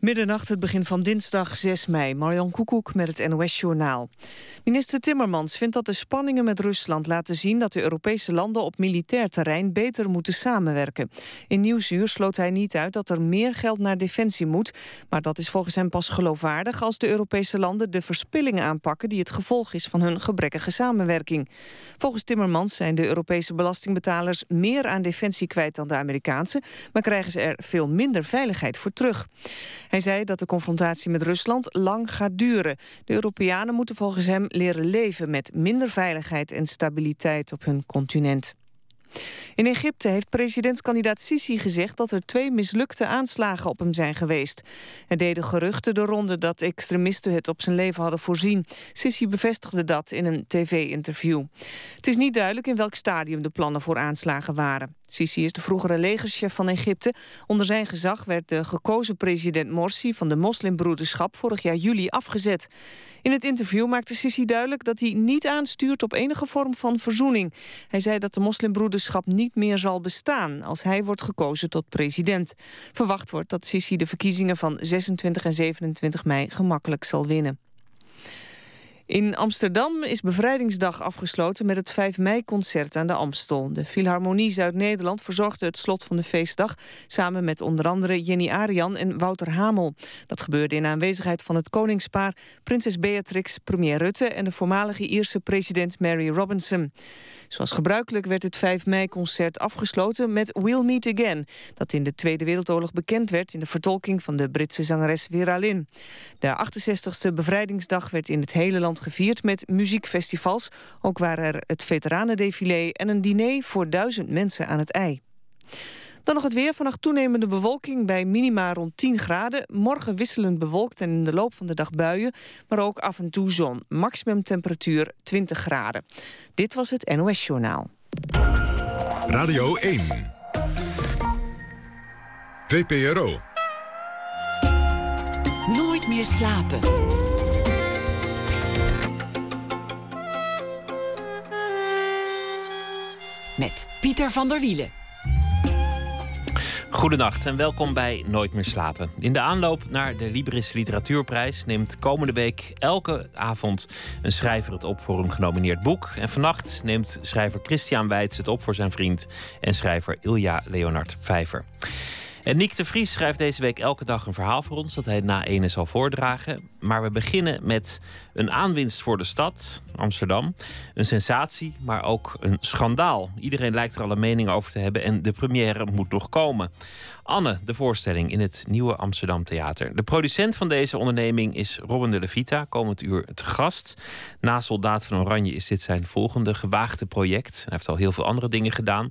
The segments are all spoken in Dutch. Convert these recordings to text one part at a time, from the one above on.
Middernacht, het begin van dinsdag 6 mei. Marion Koekoek met het NOS-journaal. Minister Timmermans vindt dat de spanningen met Rusland laten zien... dat de Europese landen op militair terrein beter moeten samenwerken. In Nieuwsuur sloot hij niet uit dat er meer geld naar defensie moet... maar dat is volgens hem pas geloofwaardig... als de Europese landen de verspilling aanpakken... die het gevolg is van hun gebrekkige samenwerking. Volgens Timmermans zijn de Europese belastingbetalers... meer aan defensie kwijt dan de Amerikaanse... maar krijgen ze er veel minder veiligheid voor terug. Hij zei dat de confrontatie met Rusland lang gaat duren. De Europeanen moeten volgens hem leren leven met minder veiligheid en stabiliteit op hun continent. In Egypte heeft presidentskandidaat Sisi gezegd dat er twee mislukte aanslagen op hem zijn geweest. Er deden geruchten de ronde dat extremisten het op zijn leven hadden voorzien. Sisi bevestigde dat in een tv-interview. Het is niet duidelijk in welk stadium de plannen voor aanslagen waren. Sisi is de vroegere legerchef van Egypte. Onder zijn gezag werd de gekozen president Morsi van de moslimbroederschap vorig jaar juli afgezet. In het interview maakte Sisi duidelijk dat hij niet aanstuurt op enige vorm van verzoening. Hij zei dat de moslimbroederschap niet meer zal bestaan als hij wordt gekozen tot president. Verwacht wordt dat Sisi de verkiezingen van 26 en 27 mei gemakkelijk zal winnen. In Amsterdam is Bevrijdingsdag afgesloten met het 5 mei-concert aan de Amstel. De Philharmonie Zuid-Nederland verzorgde het slot van de feestdag... samen met onder andere Jenny Arian en Wouter Hamel. Dat gebeurde in aanwezigheid van het koningspaar... prinses Beatrix, premier Rutte... en de voormalige Ierse president Mary Robinson. Zoals gebruikelijk werd het 5 mei-concert afgesloten met We'll Meet Again... dat in de Tweede Wereldoorlog bekend werd... in de vertolking van de Britse zangeres Vera Lynn. De 68e Bevrijdingsdag werd in het hele land gevierd met muziekfestivals. Ook waren er het veteranendefilé en een diner voor duizend mensen aan het ei. Dan nog het weer. Vannacht toenemende bewolking bij minima rond 10 graden. Morgen wisselend bewolkt en in de loop van de dag buien. Maar ook af en toe zon. Maximum temperatuur 20 graden. Dit was het NOS Journaal. Radio 1. VPRO. Nooit meer slapen. Met Pieter van der Wielen. Goedenacht en welkom bij Nooit meer slapen. In de aanloop naar de Libris Literatuurprijs neemt komende week elke avond een schrijver het op voor een genomineerd boek. En vannacht neemt schrijver Christian Weitz het op voor zijn vriend en schrijver Ilja Leonard Vijver. En Nick de Vries schrijft deze week elke dag een verhaal voor ons dat hij na ene zal voordragen. Maar we beginnen met een aanwinst voor de stad, Amsterdam. Een sensatie, maar ook een schandaal. Iedereen lijkt er al een mening over te hebben en de première moet nog komen. Anne, de voorstelling in het nieuwe Amsterdam Theater. De producent van deze onderneming is Robin de Levita, komend uur te gast. Na Soldaat van Oranje is dit zijn volgende gewaagde project. Hij heeft al heel veel andere dingen gedaan.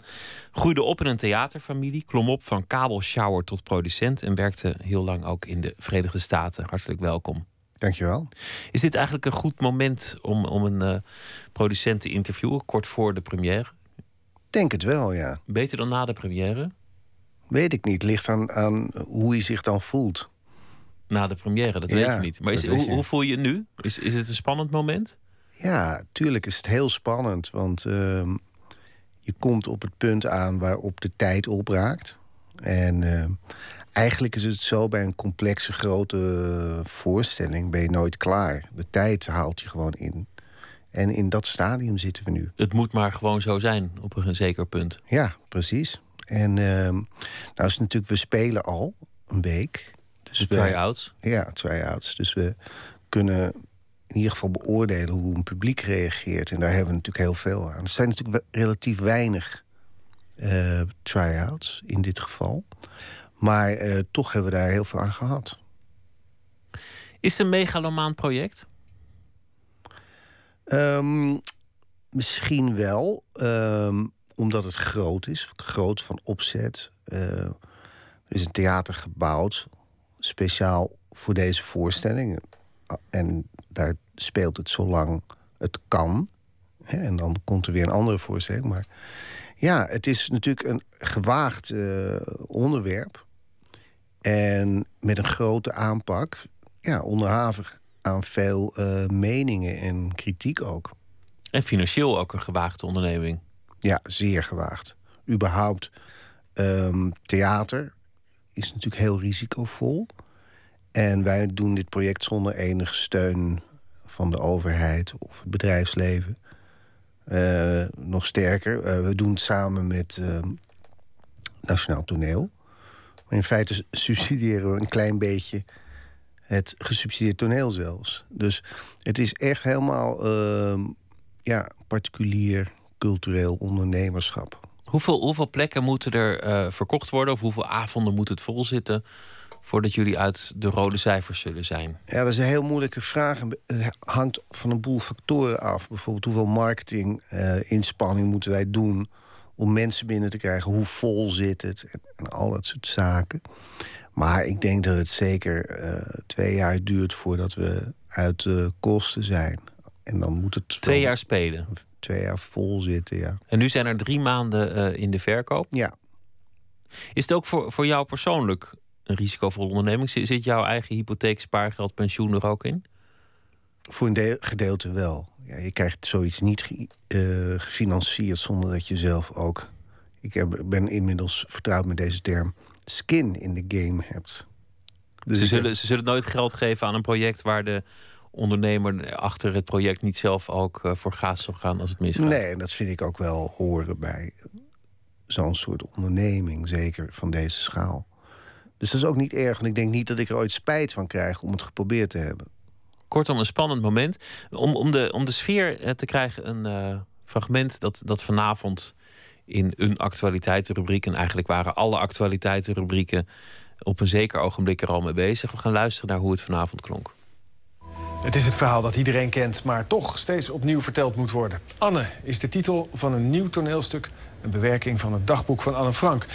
Groeide op in een theaterfamilie, klom op van kabelshower tot producent en werkte heel lang ook in de Verenigde Staten. Hartelijk welkom. Dankjewel. Is dit eigenlijk een goed moment om, om een uh, producent te interviewen, kort voor de première? Denk het wel, ja. Beter dan na de première? Weet ik niet. Ligt aan, aan hoe hij zich dan voelt. Na de première, dat weet je niet. Maar is, hoe, hoe, voel je je nu? Is, is het een spannend moment? Ja, tuurlijk is het heel spannend. Want uh, je komt op het punt aan waarop de tijd opraakt. En uh, eigenlijk is het zo bij een complexe grote voorstelling ben je nooit klaar. De tijd haalt je gewoon in. En in dat stadium zitten we nu. Het moet maar gewoon zo zijn op een zeker punt. Ja, precies. En uh, nou is het natuurlijk, we spelen al een week. Dus de try-outs? Ja, try-outs. Dus we kunnen in ieder geval beoordelen hoe een publiek reageert. En daar hebben we natuurlijk heel veel aan. Er zijn natuurlijk relatief weinig uh, try-outs in dit geval. Maar uh, toch hebben we daar heel veel aan gehad. Is het een megalomaan project? Um, misschien wel. Um, omdat het groot is, groot van opzet. Uh, er is een theater gebouwd, speciaal voor deze voorstelling. En daar speelt het zolang het kan. En dan komt er weer een andere voorstelling. Maar ja, het is natuurlijk een gewaagd uh, onderwerp. En met een grote aanpak. Ja, onderhavig aan veel uh, meningen en kritiek ook. En financieel ook een gewaagde onderneming. Ja, zeer gewaagd. Überhaupt, um, theater is natuurlijk heel risicovol. En wij doen dit project zonder enige steun van de overheid of het bedrijfsleven. Uh, nog sterker, uh, we doen het samen met uh, Nationaal Toneel. Maar in feite subsidiëren we een klein beetje het gesubsidieerd toneel zelfs. Dus het is echt helemaal ehm, ja, particulier cultureel ondernemerschap. Hoeveel, hoeveel plekken moeten er verkocht worden? Of hoeveel avonden moet het vol zitten voordat jullie uit de rode cijfers zullen zijn? Ja, dat is een heel moeilijke vraag. Het hangt van een boel factoren af. Bijvoorbeeld hoeveel marketing uh, inspanning moeten wij doen om mensen binnen te krijgen? Hoe vol zit het? En, al dat soort zaken. Maar ik denk dat het zeker uh, twee jaar duurt voordat we uit de kosten zijn. En dan moet het. Twee jaar spelen. Twee jaar vol zitten, ja. En nu zijn er drie maanden uh, in de verkoop. Ja. Is het ook voor, voor jou persoonlijk een risicovolle onderneming. Zit jouw eigen hypotheek, spaargeld, pensioen er ook in? Voor een gedeelte wel. Ja, je krijgt zoiets niet uh, gefinancierd zonder dat je zelf ook. Ik heb, ben inmiddels vertrouwd met deze term. Skin in de game hebt. Dus ze, zullen, ze zullen nooit geld geven aan een project waar de ondernemer achter het project niet zelf ook uh, voor gaas zal gaan als het misgaat. Nee, en dat vind ik ook wel horen bij zo'n soort onderneming, zeker van deze schaal. Dus dat is ook niet erg. Want ik denk niet dat ik er ooit spijt van krijg om het geprobeerd te hebben. Kortom, een spannend moment. Om, om, de, om de sfeer eh, te krijgen, een uh, fragment dat, dat vanavond in een actualiteitenrubriek... en eigenlijk waren alle actualiteitenrubrieken op een zeker ogenblik er al mee bezig. We gaan luisteren naar hoe het vanavond klonk. Het is het verhaal dat iedereen kent, maar toch steeds opnieuw verteld moet worden. Anne is de titel van een nieuw toneelstuk... een bewerking van het dagboek van Anne Frank.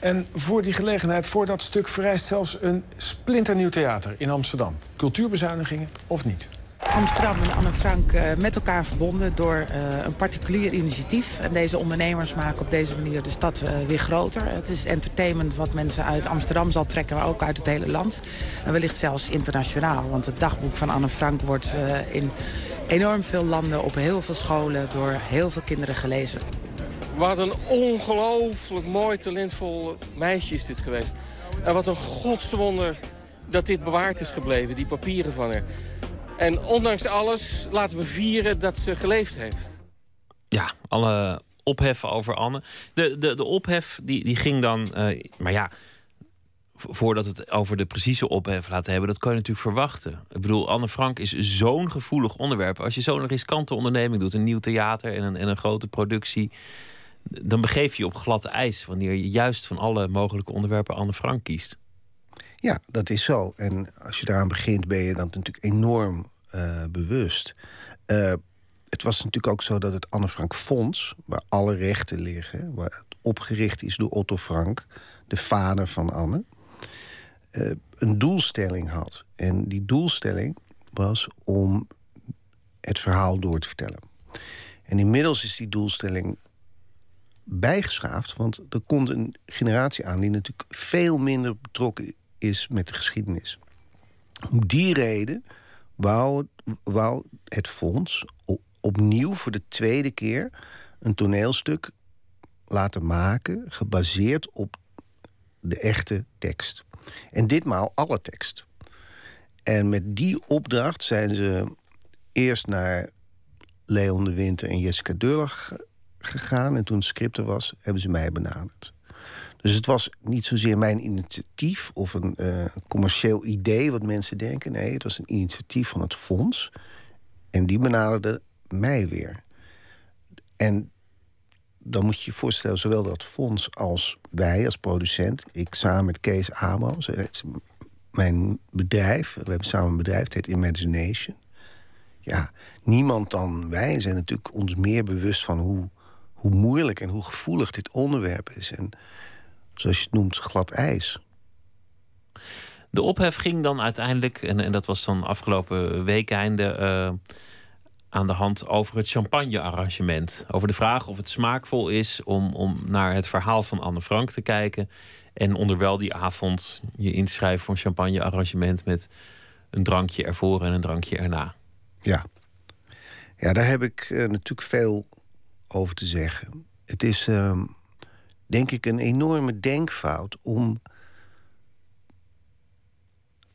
En voor die gelegenheid, voor dat stuk, vereist zelfs een splinternieuw theater in Amsterdam. Cultuurbezuinigingen of niet? Amsterdam en Anne Frank uh, met elkaar verbonden door uh, een particulier initiatief. En deze ondernemers maken op deze manier de stad uh, weer groter. Het is entertainment wat mensen uit Amsterdam zal trekken, maar ook uit het hele land. En wellicht zelfs internationaal, want het dagboek van Anne Frank wordt in enorm veel landen op heel veel scholen door heel veel kinderen gelezen. Wat een ongelooflijk mooi, talentvol meisje is dit geweest. En wat een godswonder dat dit bewaard is gebleven, die papieren van haar. En ondanks alles laten we vieren dat ze geleefd heeft. Ja, alle ophef over Anne. De, de, de ophef die, die ging dan... Uh, maar ja, voordat we het over de precieze ophef laten hebben... dat kan je natuurlijk verwachten. Ik bedoel, Anne Frank is zo'n gevoelig onderwerp. Als je zo'n riskante onderneming doet... een nieuw theater en een, en een grote productie dan begeef je op glad ijs wanneer je juist van alle mogelijke onderwerpen Anne Frank kiest. Ja, dat is zo. En als je daaraan begint, ben je dan natuurlijk enorm uh, bewust. Uh, het was natuurlijk ook zo dat het Anne Frank Fonds, waar alle rechten liggen, waar het opgericht is door Otto Frank, de vader van Anne, uh, een doelstelling had. En die doelstelling was om het verhaal door te vertellen. En inmiddels is die doelstelling bijgeschaafd. Want er komt een generatie aan die natuurlijk veel minder betrokken is met de geschiedenis. Om die reden wou, wou het fonds opnieuw voor de tweede keer een toneelstuk laten maken, gebaseerd op de echte tekst. En ditmaal alle tekst. En met die opdracht zijn ze eerst naar Leon de Winter en Jessica Deurlag gegaan. En toen het was, hebben ze mij benaderd. Dus het was niet zozeer mijn initiatief of een uh, commercieel idee wat mensen denken. Nee, het was een initiatief van het fonds. En die benaderde mij weer. En dan moet je je voorstellen, zowel dat fonds als wij als producent, ik samen met Kees Amos, mijn bedrijf, we hebben samen een bedrijf, het heet Imagination. Ja, niemand dan wij zijn natuurlijk ons meer bewust van hoe hoe moeilijk en hoe gevoelig dit onderwerp is. En zoals je het noemt, glad ijs. De ophef ging dan uiteindelijk, en, en dat was dan afgelopen weekeinde uh, aan de hand over het champagne-arrangement. Over de vraag of het smaakvol is om, om naar het verhaal van Anne Frank te kijken. En onderwel die avond je inschrijven voor een champagne-arrangement met een drankje ervoor en een drankje erna. Ja, ja daar heb ik uh, natuurlijk veel over te zeggen. Het is, uh, denk ik, een enorme denkfout om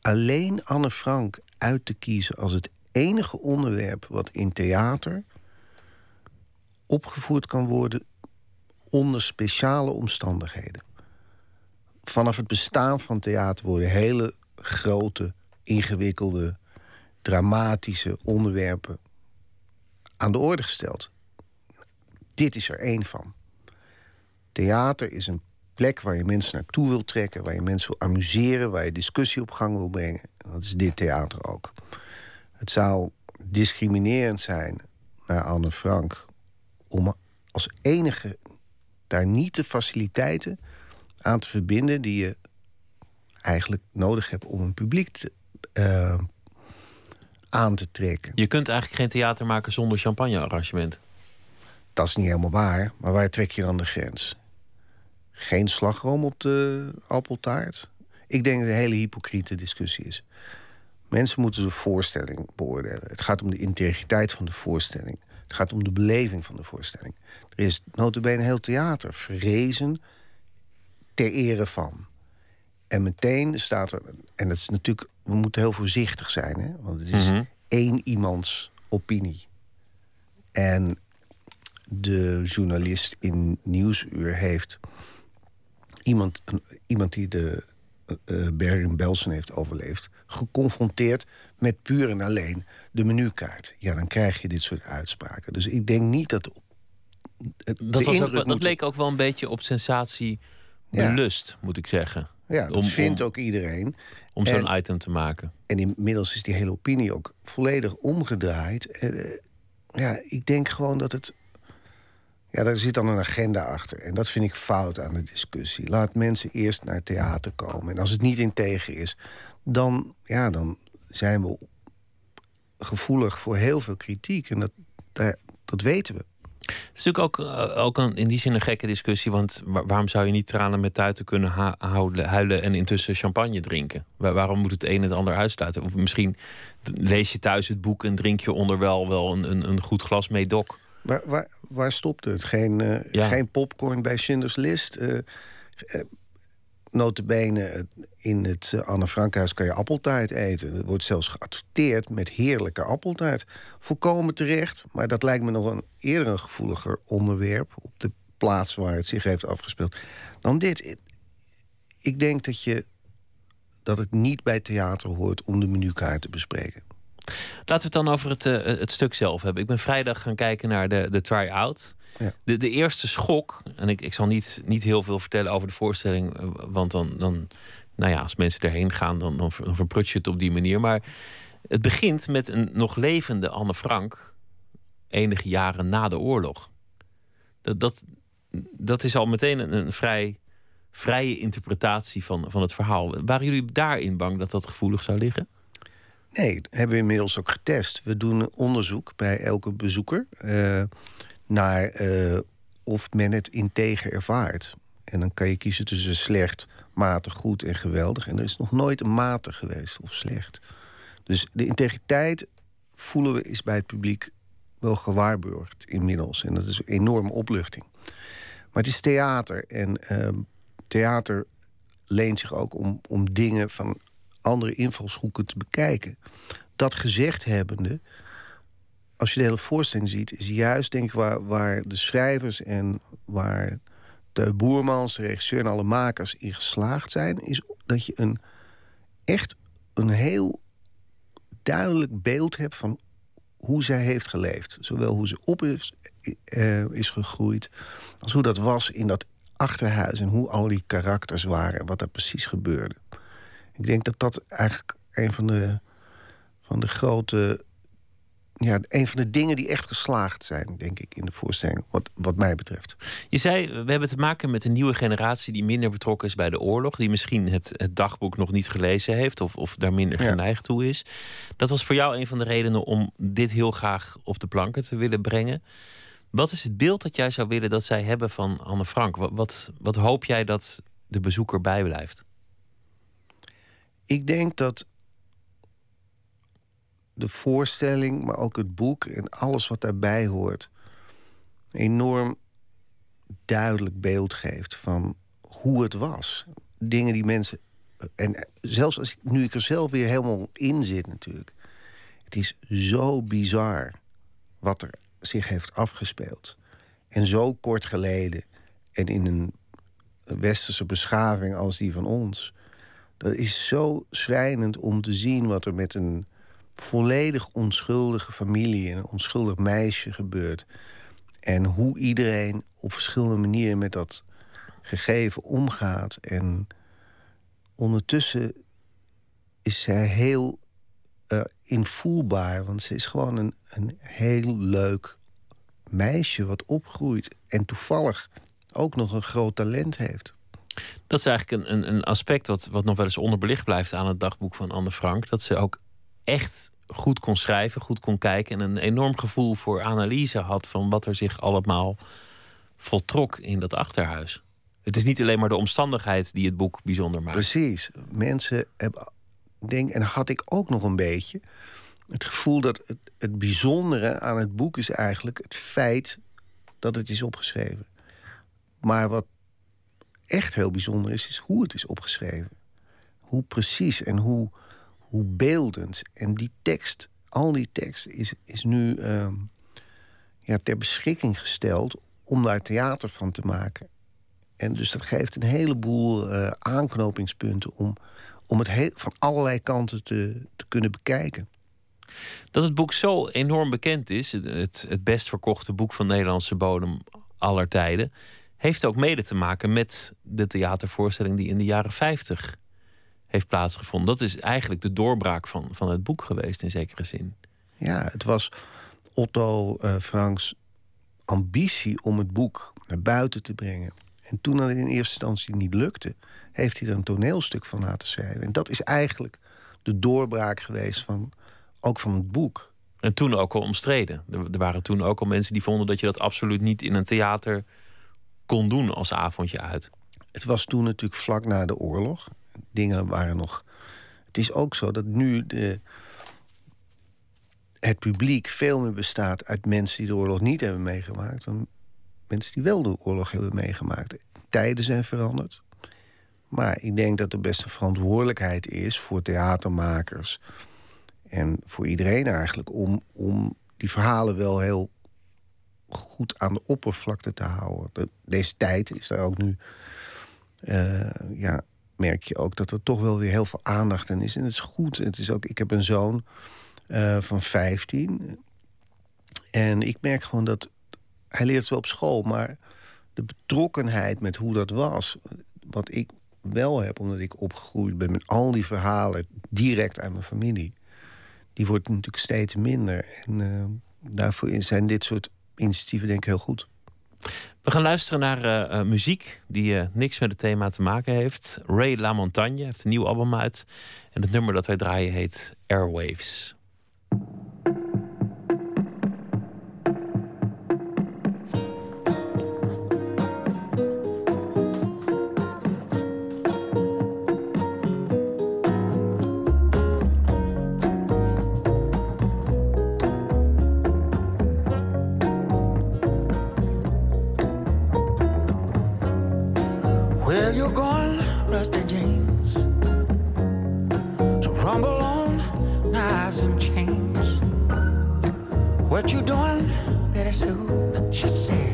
alleen Anne Frank uit te kiezen als het enige onderwerp wat in theater opgevoerd kan worden onder speciale omstandigheden. Vanaf het bestaan van theater worden hele grote, ingewikkelde, dramatische onderwerpen aan de orde gesteld. Dit is er één van. Theater is een plek waar je mensen naartoe wil trekken, waar je mensen wil amuseren, waar je discussie op gang wil brengen. dat is dit theater ook. Het zou discriminerend zijn naar Anne Frank om als enige daar niet de faciliteiten aan te verbinden die je eigenlijk nodig hebt om een publiek te, uh, aan te trekken. Je kunt eigenlijk geen theater maken zonder champagne-arrangement. Dat is niet helemaal waar, maar waar trek je dan de grens? Geen slagroom op de appeltaart? Ik denk dat het een hele hypocriete discussie is. Mensen moeten de voorstelling beoordelen. Het gaat om de integriteit van de voorstelling. Het gaat om de beleving van de voorstelling. Er is notabene heel theater verrezen ter ere van. En meteen staat er... En dat is natuurlijk... We moeten heel voorzichtig zijn, hè? Want het is mhm. één iemands opinie. En de journalist in Nieuwsuur heeft... iemand, iemand die de uh, Bergen Belsen heeft overleefd... geconfronteerd met puur en alleen de menukaart. Ja, dan krijg je dit soort uitspraken. Dus ik denk niet dat... Het, dat, was ook, dat leek ook wel een beetje op sensatie belust, moet ik zeggen. Ja, dat vindt ook iedereen. Om zo'n item te maken. En inmiddels is die hele opinie ook volledig omgedraaid. Uh, ja, ik denk gewoon dat het ja, daar zit dan een agenda achter. En dat vind ik fout aan de discussie. Laat mensen eerst naar theater komen. En als het niet in tegen is, dan, ja, dan zijn we gevoelig voor heel veel kritiek. En dat, dat, weten we. Het is natuurlijk ook, eh, ook een, in die zin een gekke discussie. Want waarom zou je niet tranen met tuiten kunnen houden, huilen en intussen champagne drinken? waarom moet het een het ander uitsluiten? Of misschien lees je thuis het boek en drink je onder wel, wel een, een, een goed glas meedoc. Waar, waar, waar stopt het? Geen, uh, geen popcorn bij Schindler's List. Uh, notabene, in het Anne Frankhuis kan je appeltaart eten. Er wordt zelfs geadverteerd met heerlijke appeltaart. Volkomen terecht, maar dat lijkt me nog een eerder een gevoeliger onderwerp... op de plaats waar het zich heeft afgespeeld, dan dit. Ik denk dat, je, dat het niet bij theater hoort om de menukaart te bespreken. Laten we het dan over het, uh, het stuk zelf hebben. Ik ben vrijdag gaan kijken naar de, de try-out. Ja. De, de eerste schok, en ik, ik zal niet, niet heel veel vertellen over de voorstelling, eh, want dan, dan nou ja, als mensen erheen gaan, dan, dan, dan verprut je het op die manier. Maar het begint met een nog levende Anne Frank, enige jaren na de oorlog. Dat, dat, dat is al meteen een, een vrij vrije interpretatie van, van het verhaal. Waren jullie daarin bang dat dat gevoelig zou liggen? Nee, hebben we inmiddels ook getest. We doen onderzoek bij elke bezoeker uh, naar uh, of men het integer ervaart. En dan kan je kiezen tussen slecht, matig, goed en geweldig. En er is nog nooit een matig geweest of slecht. Dus de integriteit voelen we is bij het publiek wel gewaarborgd inmiddels. En dat is een enorme opluchting. Maar het is theater. En uh, theater leent zich ook om, om dingen van andere invalshoeken te bekijken. Dat gezegd hebbende, als je de hele voorstelling ziet, is juist denk ik waar, waar de schrijvers en waar de Boermans, de regisseur en alle makers in geslaagd zijn, is dat je een echt een heel duidelijk beeld hebt van hoe zij heeft geleefd. Zowel hoe ze op is, uh, is gegroeid, als hoe dat was in dat achterhuis en hoe al die karakters waren en wat er precies gebeurde. Ik denk dat dat eigenlijk een van de, van de grote. Ja, een van de dingen die echt geslaagd zijn, denk ik, in de voorstelling, wat, wat mij betreft. Je zei, we hebben te maken met een nieuwe generatie die minder betrokken is bij de oorlog, die misschien het, het dagboek nog niet gelezen heeft of, of daar minder geneigd toe is. Dat was voor jou een van de redenen om dit heel graag op de planken te willen brengen. Wat is het beeld dat jij zou willen dat zij hebben van Anne Frank? Wat, wat, wat hoop jij dat de bezoeker bijblijft? Ik denk dat de voorstelling, maar ook het boek en alles wat daarbij hoort, enorm duidelijk beeld geeft van hoe het was. Dingen die mensen En zelfs als ik, nu ik er zelf weer helemaal in zit natuurlijk... het is zo bizar wat er zich heeft afgespeeld. En zo kort geleden. En in een westerse beschaving als die van ons. Dat is zo schrijnend om te zien wat er met een volledig onschuldige familie... en een onschuldig meisje gebeurt. En hoe iedereen op verschillende manieren met dat gegeven omgaat. En ondertussen is zij heel uh, invoelbaar. Want ze is gewoon een, een heel leuk meisje wat opgroeit. En toevallig ook nog een groot talent heeft. Dat is eigenlijk een, een, aspect wat, wat nog wel eens onderbelicht blijft aan het dagboek van Anne Frank. Dat ze ook echt goed kon schrijven, goed kon kijken en een enorm gevoel voor analyse had van wat er zich allemaal voltrok in dat achterhuis. Het is niet alleen maar de omstandigheid die het boek bijzonder maakt. Precies. Mensen hebben, denk, en had ik ook nog een beetje, het gevoel dat het, het bijzondere aan het boek is eigenlijk het feit dat het is opgeschreven. Maar wat echt heel bijzonder is, is hoe het is opgeschreven. Hoe precies en hoe, hoe beeldend. En die tekst, al die tekst, is, is nu uh, ja, ter beschikking gesteld om daar theater van te maken. En dus dat geeft een heleboel uh, aanknopingspunten om, om het heel, van allerlei kanten te, te kunnen bekijken. Dat het boek zo enorm bekend is, het, het best verkochte boek van Nederlandse bodem aller tijden, heeft ook mede te maken met de theatervoorstelling die in de jaren 50 heeft plaatsgevonden. Dat is eigenlijk de doorbraak van, van het boek geweest in zekere zin. Ja, het was Otto uh, Franks ambitie om het boek naar buiten te brengen. En toen dat in eerste instantie niet lukte, heeft hij er een toneelstuk van laten schrijven. En dat is eigenlijk de doorbraak geweest van, ook van het boek. En toen ook al omstreden. Er, waren toen ook al mensen die vonden dat je dat absoluut niet in een theater kon doen als avondje uit. Het was toen natuurlijk vlak na de oorlog. Dingen waren nog. Het is ook zo dat nu de, het publiek veel meer bestaat uit mensen die de oorlog niet hebben meegemaakt dan mensen die wel de oorlog hebben meegemaakt. Tijden zijn veranderd. Maar ik denk dat er best een verantwoordelijkheid is voor theatermakers en voor iedereen eigenlijk om, om die verhalen wel heel goed aan de oppervlakte te houden. Deze tijd is daar ook nu. Uh, ja, merk je ook dat er toch wel weer heel veel aandacht in is. En het is goed. Het is ook, ik heb een zoon uh, van 15. En ik merk gewoon dat hij leert wel op school, maar de betrokkenheid met hoe dat was, wat ik wel heb, omdat ik opgegroeid ben met al die verhalen direct uit mijn familie, die wordt natuurlijk steeds minder. En uh, daarvoor zijn dit soort initiatieven denk ik heel goed. We gaan luisteren naar uh, muziek die uh, niks met het thema te maken heeft. Ray LaMontagne heeft een nieuw album uit. En het nummer dat wij draaien heet Airwaves. crumble on knives and chains. What you doing, Betty Sue? She said.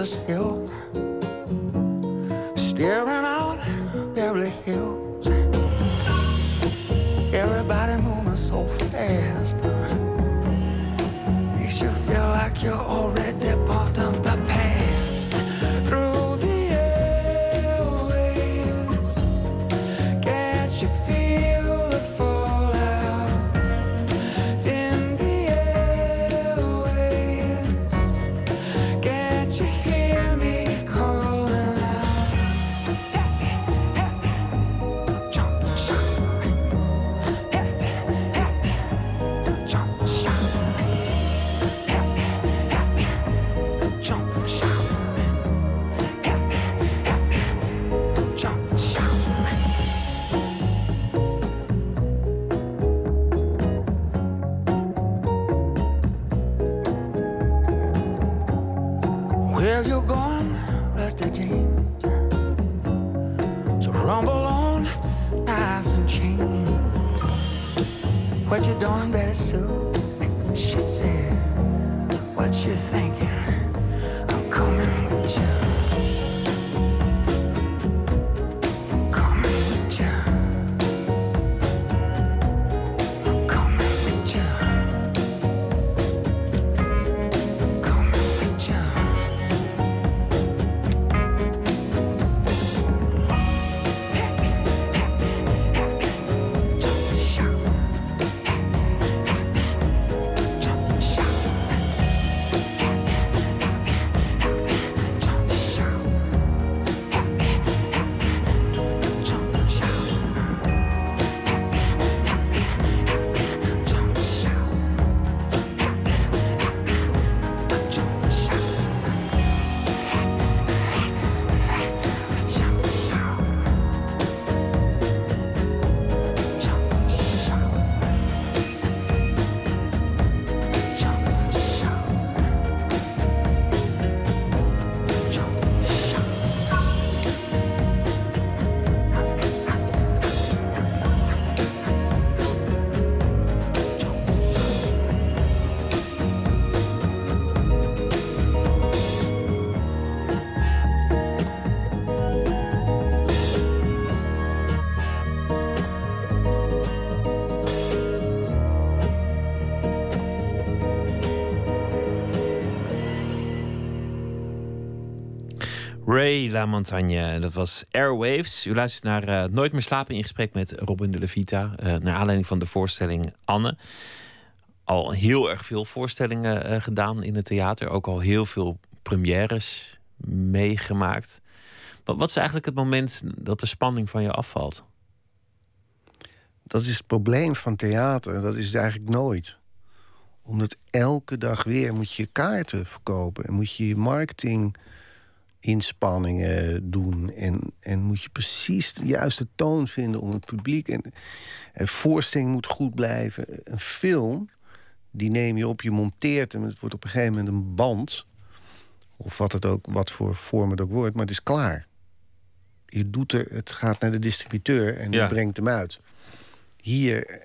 Yeah. hill. Montagne, dat was Airwaves. U luistert naar eh, Nooit meer slapen in gesprek met Robin de Levita. eh, naar aanleiding van de voorstelling Anne. Al heel erg veel voorstellingen eh, gedaan in het theater. Ook al heel veel premières meegemaakt. Wat, wat is eigenlijk het moment dat de spanning van je afvalt? Dat is het probleem van theater. Dat is eigenlijk nooit. Omdat elke dag weer moet je kaarten verkopen. En moet je je marketinginspanningen doen. En, en moet je precies de juiste toon vinden om het publiek. En, en voorstelling moet goed blijven. Een film, die neem je op, je monteert hem. Het wordt op een gegeven moment een band. Of wat, het ook, wat voor vorm het ook wordt. Maar het is klaar. Je doet er, het gaat naar de distributeur en die Ja. brengt hem uit. Hier,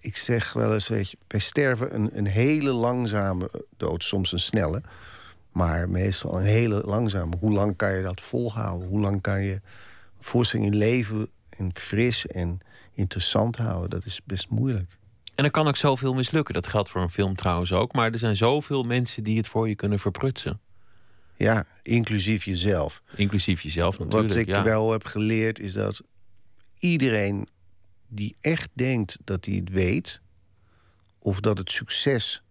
ik zeg wel eens, weet je, wij sterven een, een hele langzame dood, soms een snelle, maar meestal een hele langzame. Hoe lang kan je dat volhouden? Hoe lang kan je voorstelling in leven en fris en interessant houden? Dat is best moeilijk. En er kan ook zoveel mislukken. Dat geldt voor een film trouwens ook. Maar er zijn zoveel mensen die het voor je kunnen verprutsen. Ja, inclusief jezelf. Inclusief jezelf natuurlijk. Wat ik ja. wel heb geleerd is dat iedereen die echt denkt dat hij het weet, of dat het succes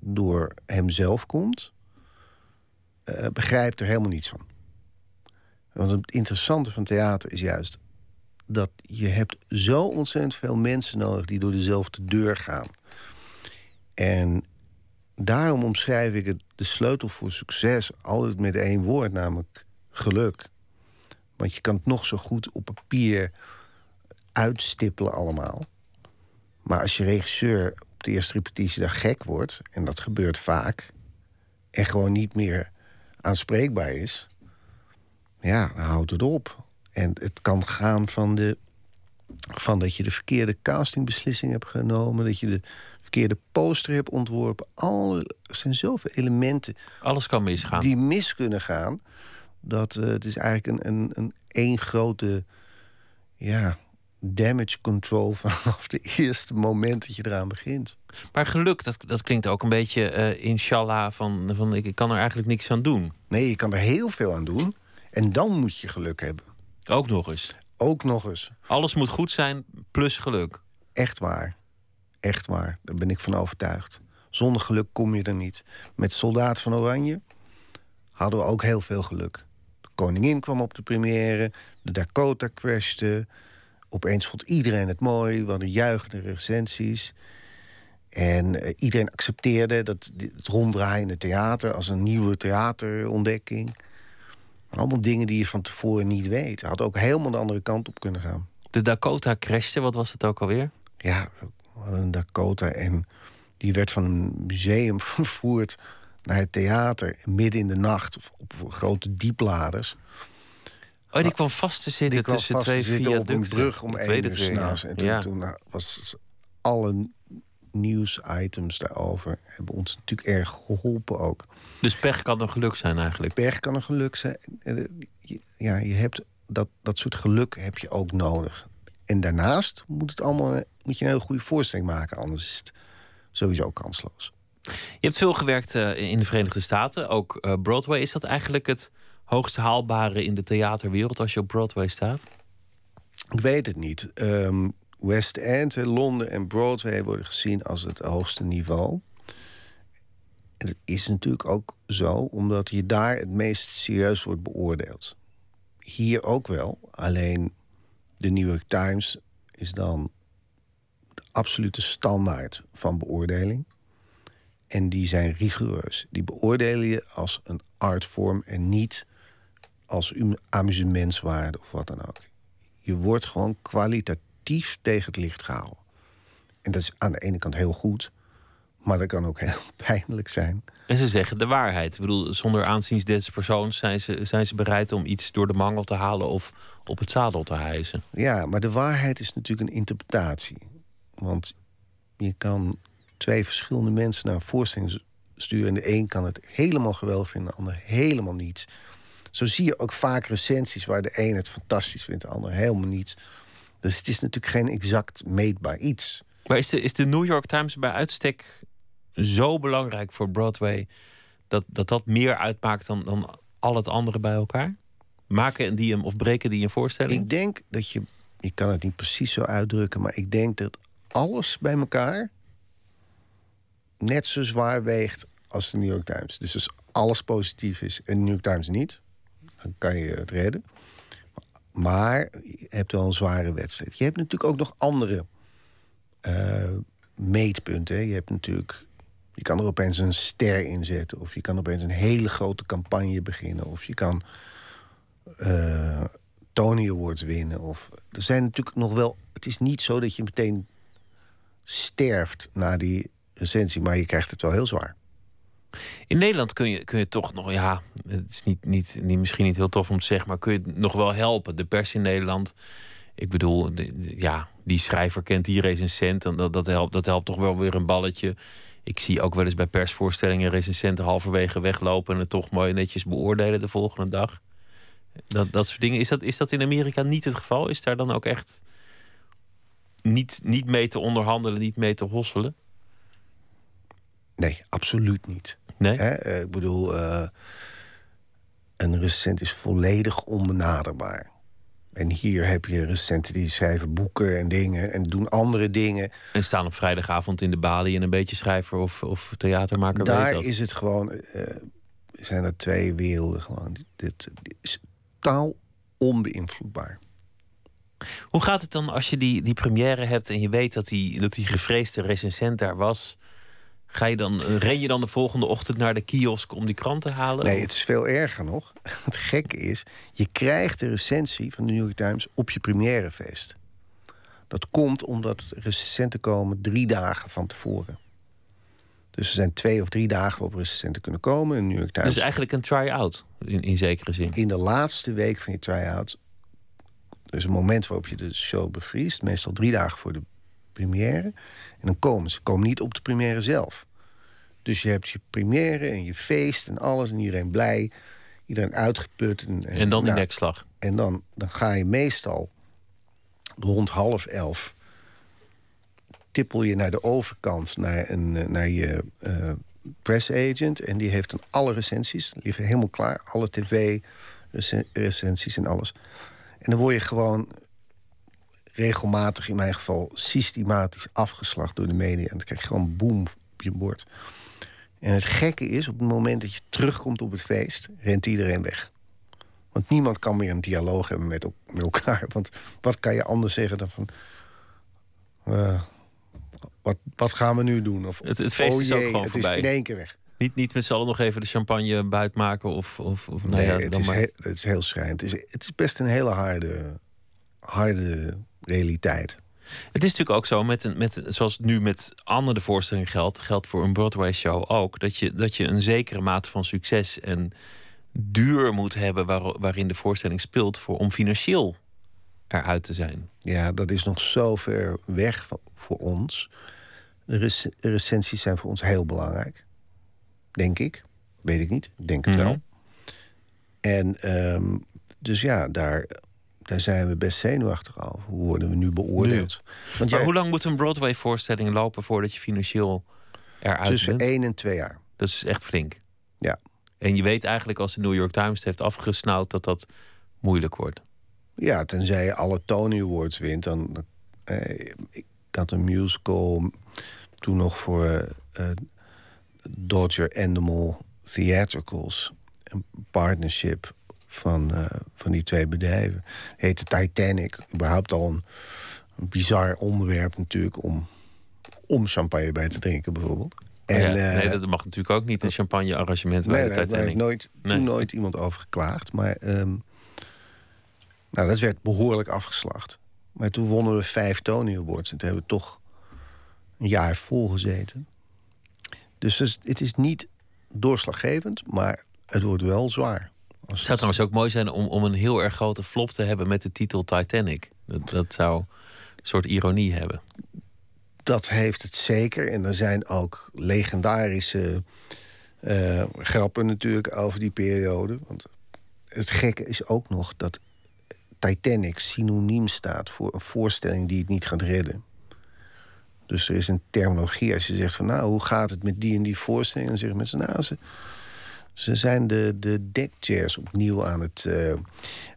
door hemzelf komt, eh, begrijpt er helemaal niets van. Want het interessante van theater is juist dat je hebt zo ontzettend veel mensen nodig die door dezelfde deur gaan. En daarom omschrijf ik het, de sleutel voor succes altijd met één woord, namelijk geluk. Want je kan het nog zo goed op papier uitstippelen allemaal. Maar als je regisseur op de eerste repetitie daar gek wordt... en dat gebeurt vaak... en gewoon niet meer aanspreekbaar is... ja, dan houdt het op. En het kan gaan van de Van dat je de verkeerde castingbeslissing hebt genomen. Dat je de verkeerde poster hebt ontworpen. Al, er zijn zoveel elementen. Alles kan misgaan. Die mis kunnen gaan. Dat uh, het is eigenlijk een, een, een één grote ja, damage control vanaf de eerste moment dat je eraan begint. Maar geluk, dat, dat klinkt ook een beetje uh, inshallah van, van ik, ik kan er eigenlijk niks aan doen. Nee, je kan er heel veel aan doen. En dan moet je geluk hebben. Ook nog eens. Ook nog eens. Alles moet goed zijn, plus geluk. Echt waar. Echt waar. Daar ben ik van overtuigd. Zonder geluk kom je er niet. Met Soldaat van Oranje hadden we ook heel veel geluk. De koningin kwam op de première. De Dakota crashte. Opeens vond iedereen het mooi. We hadden juichende recensies. En uh, iedereen accepteerde dat het ronddraaiende theater... als een nieuwe theaterontdekking. Allemaal dingen die je van tevoren niet weet. Had ook helemaal de andere kant op kunnen gaan. De Dakota crashte, wat was het ook alweer? Ja, een Dakota. En die werd van een museum vervoerd naar het theater... midden in de nacht op grote diepladers. Oh, die kwam vast te zitten tussen twee viaducten. op een brug om één uur s'nachts. En toen, ja. toen was alle nieuwsitems daarover... hebben ons natuurlijk erg geholpen ook. Dus pech kan een geluk zijn eigenlijk? Pech kan een geluk zijn. Ja, je hebt dat, dat soort geluk heb je ook nodig. En daarnaast moet, het allemaal, moet je een hele goede voorstelling maken. Anders is het sowieso kansloos. Je hebt veel gewerkt uh, in de Verenigde Staten. Ook uh, Broadway. Is dat eigenlijk het hoogst haalbare in de theaterwereld als je op Broadway staat? Ik weet het niet. Um, West End, Londen en Broadway worden gezien als het hoogste niveau. En dat is natuurlijk ook zo, omdat je daar het meest serieus wordt beoordeeld. Hier ook wel, alleen de New York Times is dan de absolute standaard van beoordeling. En die zijn rigoureus. Die beoordelen je als een artvorm en niet als amusementswaarde of wat dan ook. Je wordt gewoon kwalitatief tegen het licht gehouden. En dat is aan de ene kant heel goed, maar dat kan ook heel pijnlijk zijn. En ze zeggen de waarheid. Ik bedoel, zonder aanzien des persoons zijn ze, zijn ze bereid om iets door de mangel te halen of op het zadel te hijsen. Ja, maar de waarheid is natuurlijk een interpretatie. Want je kan twee verschillende mensen naar een voorstelling sturen. En de een kan het helemaal geweldig vinden, de ander helemaal niet. Zo zie je ook vaak recensies waar de een het fantastisch vindt, de ander helemaal niet. Dus het is natuurlijk geen exact meetbaar iets. Maar is de, is de New York Times bij uitstek zo belangrijk voor Broadway dat dat, dat meer uitmaakt dan, dan al het andere bij elkaar? Maken die hem of breken die een voorstelling? Ik denk dat je, ik kan het niet precies zo uitdrukken, maar ik denk dat alles bij elkaar net zo zwaar weegt als de New York Times. Dus als alles positief is en de New York Times niet, dan kan je het redden. Maar je hebt wel een zware wedstrijd. Je hebt natuurlijk ook nog andere uh, meetpunten. Je hebt natuurlijk je kan er opeens een ster in zetten. Of je kan opeens een hele grote campagne beginnen. Of je kan uh, Tony Awards winnen. Of, er zijn natuurlijk nog wel... Het is niet zo dat je meteen sterft na die recensie. Maar je krijgt het wel heel zwaar. In Nederland kun je, kun je toch nog, ja, het is niet, niet, misschien niet heel tof om te zeggen, maar kun je nog wel helpen. De pers in Nederland, ik bedoel, ja, die schrijver kent die recensent en dat, dat, helpt, dat helpt toch wel weer een balletje ik zie ook wel eens bij persvoorstellingen recensenten halverwege weglopen en het toch mooi netjes beoordelen de volgende dag. Dat, dat soort dingen. Is dat, is dat in Amerika niet het geval? Is daar dan ook echt niet, niet mee te onderhandelen, niet mee te hosselen? Nee, absoluut niet. Nee? Eh, ik bedoel, uh, een recensent is volledig onbenaderbaar. En hier heb je recenten die schrijven boeken en dingen en doen andere dingen. En staan op vrijdagavond in de balie en een beetje schrijver of, of theatermaker. Daar is het gewoon, uh, zijn er twee werelden gewoon. Dit, dit is taal onbeïnvloedbaar. Hoe gaat het dan als je die, die première hebt en je weet dat die, dat die gevreesde recensent daar was? Ga je dan, eh, ren je dan de volgende ochtend naar de kiosk om die krant te halen? Nee, het is veel erger nog. Het gekke is, je krijgt de recensie van de New York Times op je premièrefeest. Dat komt omdat recensenten komen drie dagen van tevoren. Dus er zijn twee of drie dagen waarop recensenten kunnen komen. In New York Times. Dus eigenlijk een try-out, in, in zekere zin. In de laatste week van je try-out er is een moment waarop je de show bevriest, meestal drie dagen voor de première. En dan komen ze. Ze komen niet op de première zelf. Dus je hebt je première en je feest en alles en iedereen blij. Iedereen uitgeput. En, En dan die nou, nekslag. En dan, dan ga je meestal rond half elf... tippel je naar de overkant, naar, een, eh, naar je eh press agent. En die heeft dan alle recensies. Die liggen helemaal klaar. Alle tv-recensies en alles. En dan word je gewoon regelmatig, in mijn geval, systematisch afgeslacht door de media. En dan krijg je gewoon boem op je bord. En het gekke is, op het moment dat je terugkomt op het feest, rent iedereen weg. Want niemand kan meer een dialoog hebben met, el- met elkaar. Want wat kan je anders zeggen dan van... eh, wat, wat gaan we nu doen? Of, Het, het feest oh is ook gewoon het voorbij. is in één keer weg. Niet, niet met z'n allen nog even de champagne buiten maken of, of, of nou nee, ja, het, dan is maar. he- het is heel schrijnend. Het is, het is best een hele harde, harde realiteit. Het is natuurlijk ook zo, met een, met, zoals nu met Anne de voorstelling geldt, geldt voor een Broadway-show ook, dat je, dat je een zekere mate van succes en duur moet hebben waar, waarin de voorstelling speelt voor, om financieel eruit te zijn. Ja, dat is nog zo ver weg van, voor ons. Rec- recensies zijn voor ons heel belangrijk. Denk ik. Weet ik niet. Denk het Mhm. wel. En ehm, dus ja, daar, daar zijn we best zenuwachtig over. Hoe worden we nu beoordeeld? Want Maar jij, hoe lang moet een Broadway-voorstelling lopen voordat je financieel eruit tussen bent? één en twee jaar. Dat is echt flink. Ja. En je weet eigenlijk als de New York Times het heeft afgesnauwd dat dat moeilijk wordt. Ja, tenzij je alle Tony Awards wint. Dan, dan- eh, ik had een musical toen nog voor eh, eh, Dodger Animal Theatricals. Een partnership van, eh, van die twee bedrijven. Heette Titanic. Überhaupt al een, een bizar onderwerp natuurlijk om, om champagne bij te drinken bijvoorbeeld. En, ja, eh, nee, dat mag natuurlijk ook niet, een champagne-arrangement bij Nee, de nee, daar heeft Titanic. nooit, Nee. toen nooit iemand over geklaagd. Maar ehm, nou, dat werd behoorlijk afgeslacht. Maar toen wonnen we vijf Tony Awards. En toen hebben we toch een jaar vol gezeten. Dus het is niet doorslaggevend, maar het wordt wel zwaar. Het zou trouwens ook mooi zijn om, om een heel erg grote flop te hebben met de titel Titanic. Dat, dat zou een soort ironie hebben. Dat heeft het zeker. En er zijn ook legendarische eh, grappen natuurlijk over die periode. Want het gekke is ook nog dat Titanic synoniem staat voor een voorstelling die het niet gaat redden. Dus er is een terminologie. Als je zegt van nou, hoe gaat het met die en die voorstelling? Dan zeggen mensen, nou, ze, ze zijn de, de deckchairs opnieuw aan het, eh,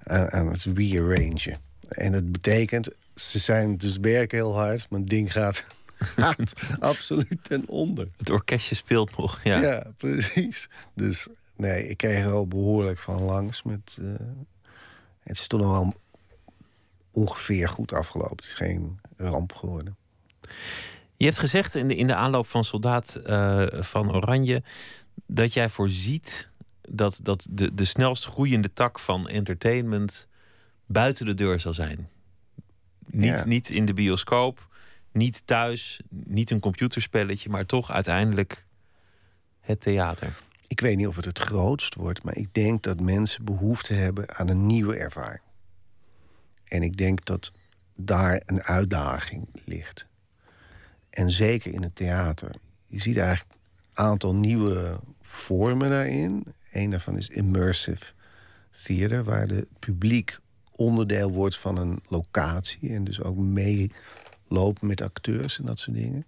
aan, aan het rearrangen. En dat betekent, ze zijn dus werken heel hard, maar het ding gaat, absoluut ten onder. Het orkestje speelt nog. Ja. Ja, precies. Dus nee, ik kreeg er wel behoorlijk van langs. Met, eh, het is toch nog wel ongeveer goed afgelopen. Het is geen ramp geworden. Je hebt gezegd in de, in de aanloop van Soldaat eh, van Oranje dat jij voorziet dat, dat de, de snelst groeiende tak van entertainment buiten de deur zal zijn. Niet, Ja. niet in de bioscoop, niet thuis, niet een computerspelletje, maar toch uiteindelijk het theater. Ik weet niet of het het grootst wordt, maar ik denk dat mensen behoefte hebben aan een nieuwe ervaring. En ik denk dat daar een uitdaging ligt. En zeker in het theater. Je ziet eigenlijk aantal nieuwe vormen daarin. Een daarvan is immersive theater, waar het publiek onderdeel wordt van een locatie en dus ook meeloopt met acteurs en dat soort dingen.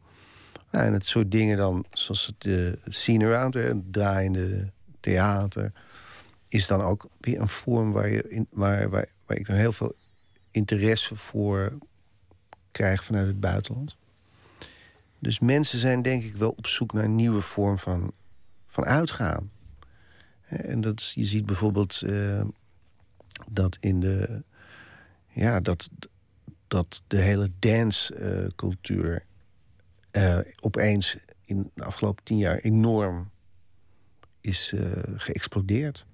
En het soort dingen dan, zoals het, scene around, het draaiende theater, is dan ook weer een vorm waar, je in, waar, waar, waar ik dan heel veel interesse voor krijg vanuit het buitenland. Dus mensen zijn denk ik wel op zoek naar een nieuwe vorm van, van uitgaan. En dat, je ziet bijvoorbeeld eh, dat in de. Ja, dat, dat de hele dancecultuur eh, opeens in de afgelopen tien jaar enorm is eh, geëxplodeerd.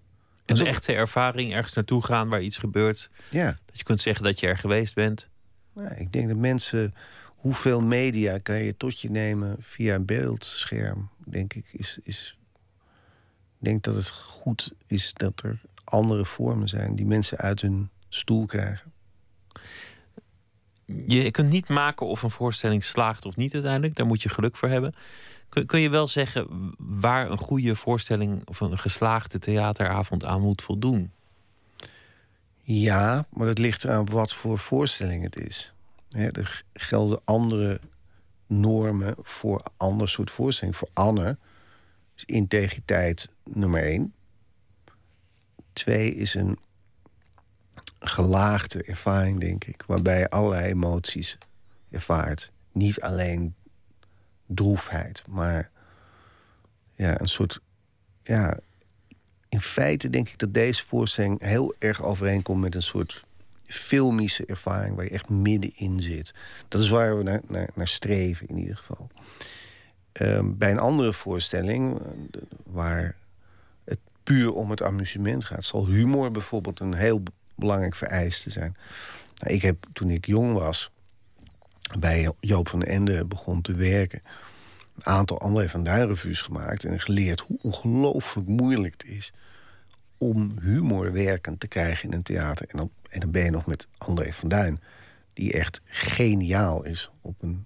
En de echte ervaring ergens naartoe gaan waar iets gebeurt. Ja. Dat je kunt zeggen dat je er geweest bent. Ik denk dat mensen. Hoeveel media kan je tot je nemen via een beeldscherm? Denk ik, is. is ik denk dat het goed is dat er andere vormen zijn die mensen uit hun stoel krijgen. Je kunt niet maken of een voorstelling slaagt of niet uiteindelijk. Daar moet je geluk voor hebben. Kun, kun je wel zeggen waar een goede voorstelling of een geslaagde theateravond aan moet voldoen? Ja, maar dat ligt eraan wat voor voorstelling het is. Er gelden andere normen voor ander soort voorstelling. Voor Anne is integriteit nummer één. Twee is een gelaagde ervaring, denk ik. Waarbij je allerlei emoties ervaart. Niet alleen droefheid, maar ja, een soort. Ja, in feite denk ik dat deze voorstelling heel erg overeenkomt met een soort filmische ervaring waar je echt middenin zit. Dat is waar we naar, naar, streven in ieder geval. Ehm, bij een andere voorstelling, eh, waar het puur om het amusement gaat, zal humor bijvoorbeeld een heel belangrijk vereiste zijn. Nou, ik heb toen ik jong was, bij Joop van Ende begon te werken, een aantal André van Duin revues gemaakt en geleerd hoe ongelooflijk moeilijk het is om humor werkend te krijgen in een theater. En dan, en dan ben je nog met André van Duin, die echt geniaal is op een,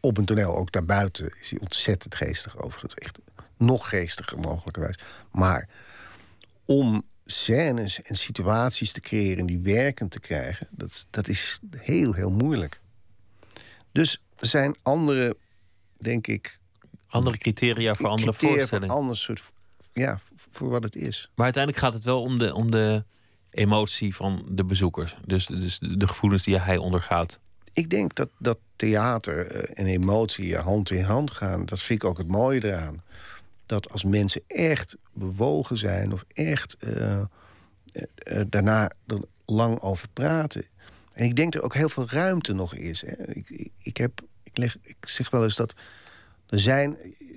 op een toneel. Ook daarbuiten is hij ontzettend geestig overigens. Echt nog geestiger mogelijkerwijs. Maar om scènes en situaties te creëren die werkend te krijgen, dat, dat is heel, heel moeilijk. Dus er zijn andere, denk ik. Andere criteria voor andere voorstellingen. Voor ander soort ja, voor wat het is. Maar uiteindelijk gaat het wel om de, om de emotie van de bezoekers. Dus, dus de gevoelens die hij ondergaat. Ik denk dat, dat theater eh, en emotie hand in hand gaan. Dat vind ik ook het mooie eraan. Dat als mensen echt bewogen zijn of echt uh, uh, daarna er lang over praten. En ik denk er ook heel veel ruimte nog is. Hè. Ik, ik, ik, heb, ik, leg, ik zeg wel eens dat er zijn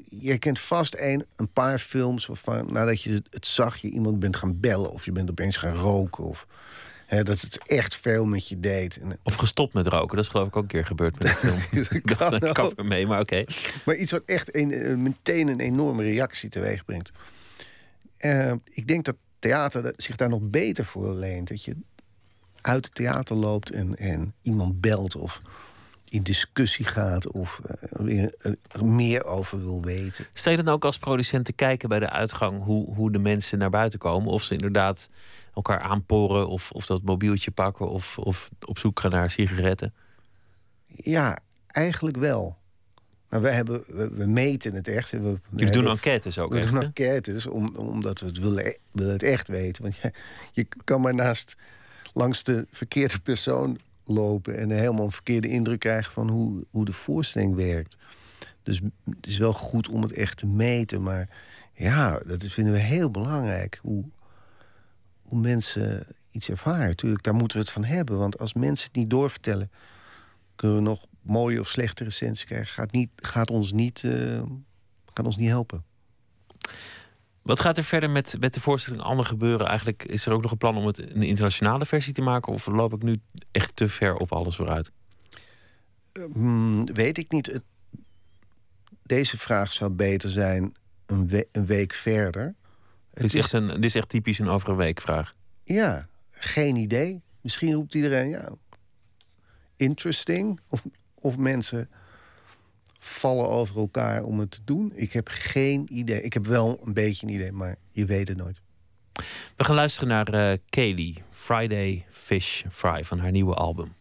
je kent vast een, een paar films waarvan nadat je het zag, je iemand bent gaan bellen of je bent opeens gaan roken. Of hè, dat het echt veel met je deed. En, of gestopt met roken, dat is geloof ik ook een keer gebeurd met een film. ik dacht, ik kap er mee, maar oké. Maar iets wat echt een, eh, meteen een enorme reactie teweeg brengt. Uh, ik denk dat theater zich daar nog beter voor leent. Dat je uit het theater loopt en, en iemand belt of in discussie gaat of uh, er meer over wil weten. Stel je dan ook als producent te kijken bij de uitgang hoe, hoe de mensen naar buiten komen? Of ze inderdaad elkaar aanporen of, of dat mobieltje pakken of, of op zoek gaan naar sigaretten? Ja, eigenlijk wel. Maar we, hebben, we, meten het echt. We, Jullie doen enquêtes ook We echt, doen enquêtes om, omdat we het willen, willen het echt weten. Want je, je kan maar naast langs de verkeerde persoon lopen en helemaal een verkeerde indruk krijgen van hoe, hoe de voorstelling werkt. Dus het is wel goed om het echt te meten, maar ja, dat vinden we heel belangrijk. Hoe, hoe mensen iets ervaren. Tuurlijk, daar moeten we het van hebben. Want als mensen het niet doorvertellen, kunnen we nog mooie of slechte recensies krijgen. Gaat, niet, gaat, ons, niet, uh, gaat ons niet helpen. Wat gaat er verder met, met de voorstelling Ander gebeuren? Eigenlijk is er ook nog een plan om het een internationale versie te maken? Of loop ik nu echt te ver op alles vooruit? Hmm, weet ik niet. deze vraag zou beter zijn een, een week verder. Dit is, echt een, dit is echt typisch een over een week vraag. Ja, geen idee. Misschien roept iedereen ja. Interesting. Of, of mensen vallen over elkaar om het te doen? Ik heb geen idee. Ik heb wel een beetje een idee, maar je weet het nooit. We gaan luisteren naar uh, Kaylee, Friday Fish Fry van haar nieuwe album.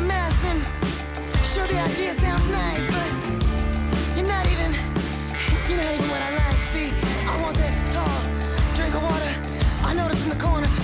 Mess, and sure the idea sounds nice, but you're not even, you're not even what I like. See, I want that tall drink of water. I notice in the corner.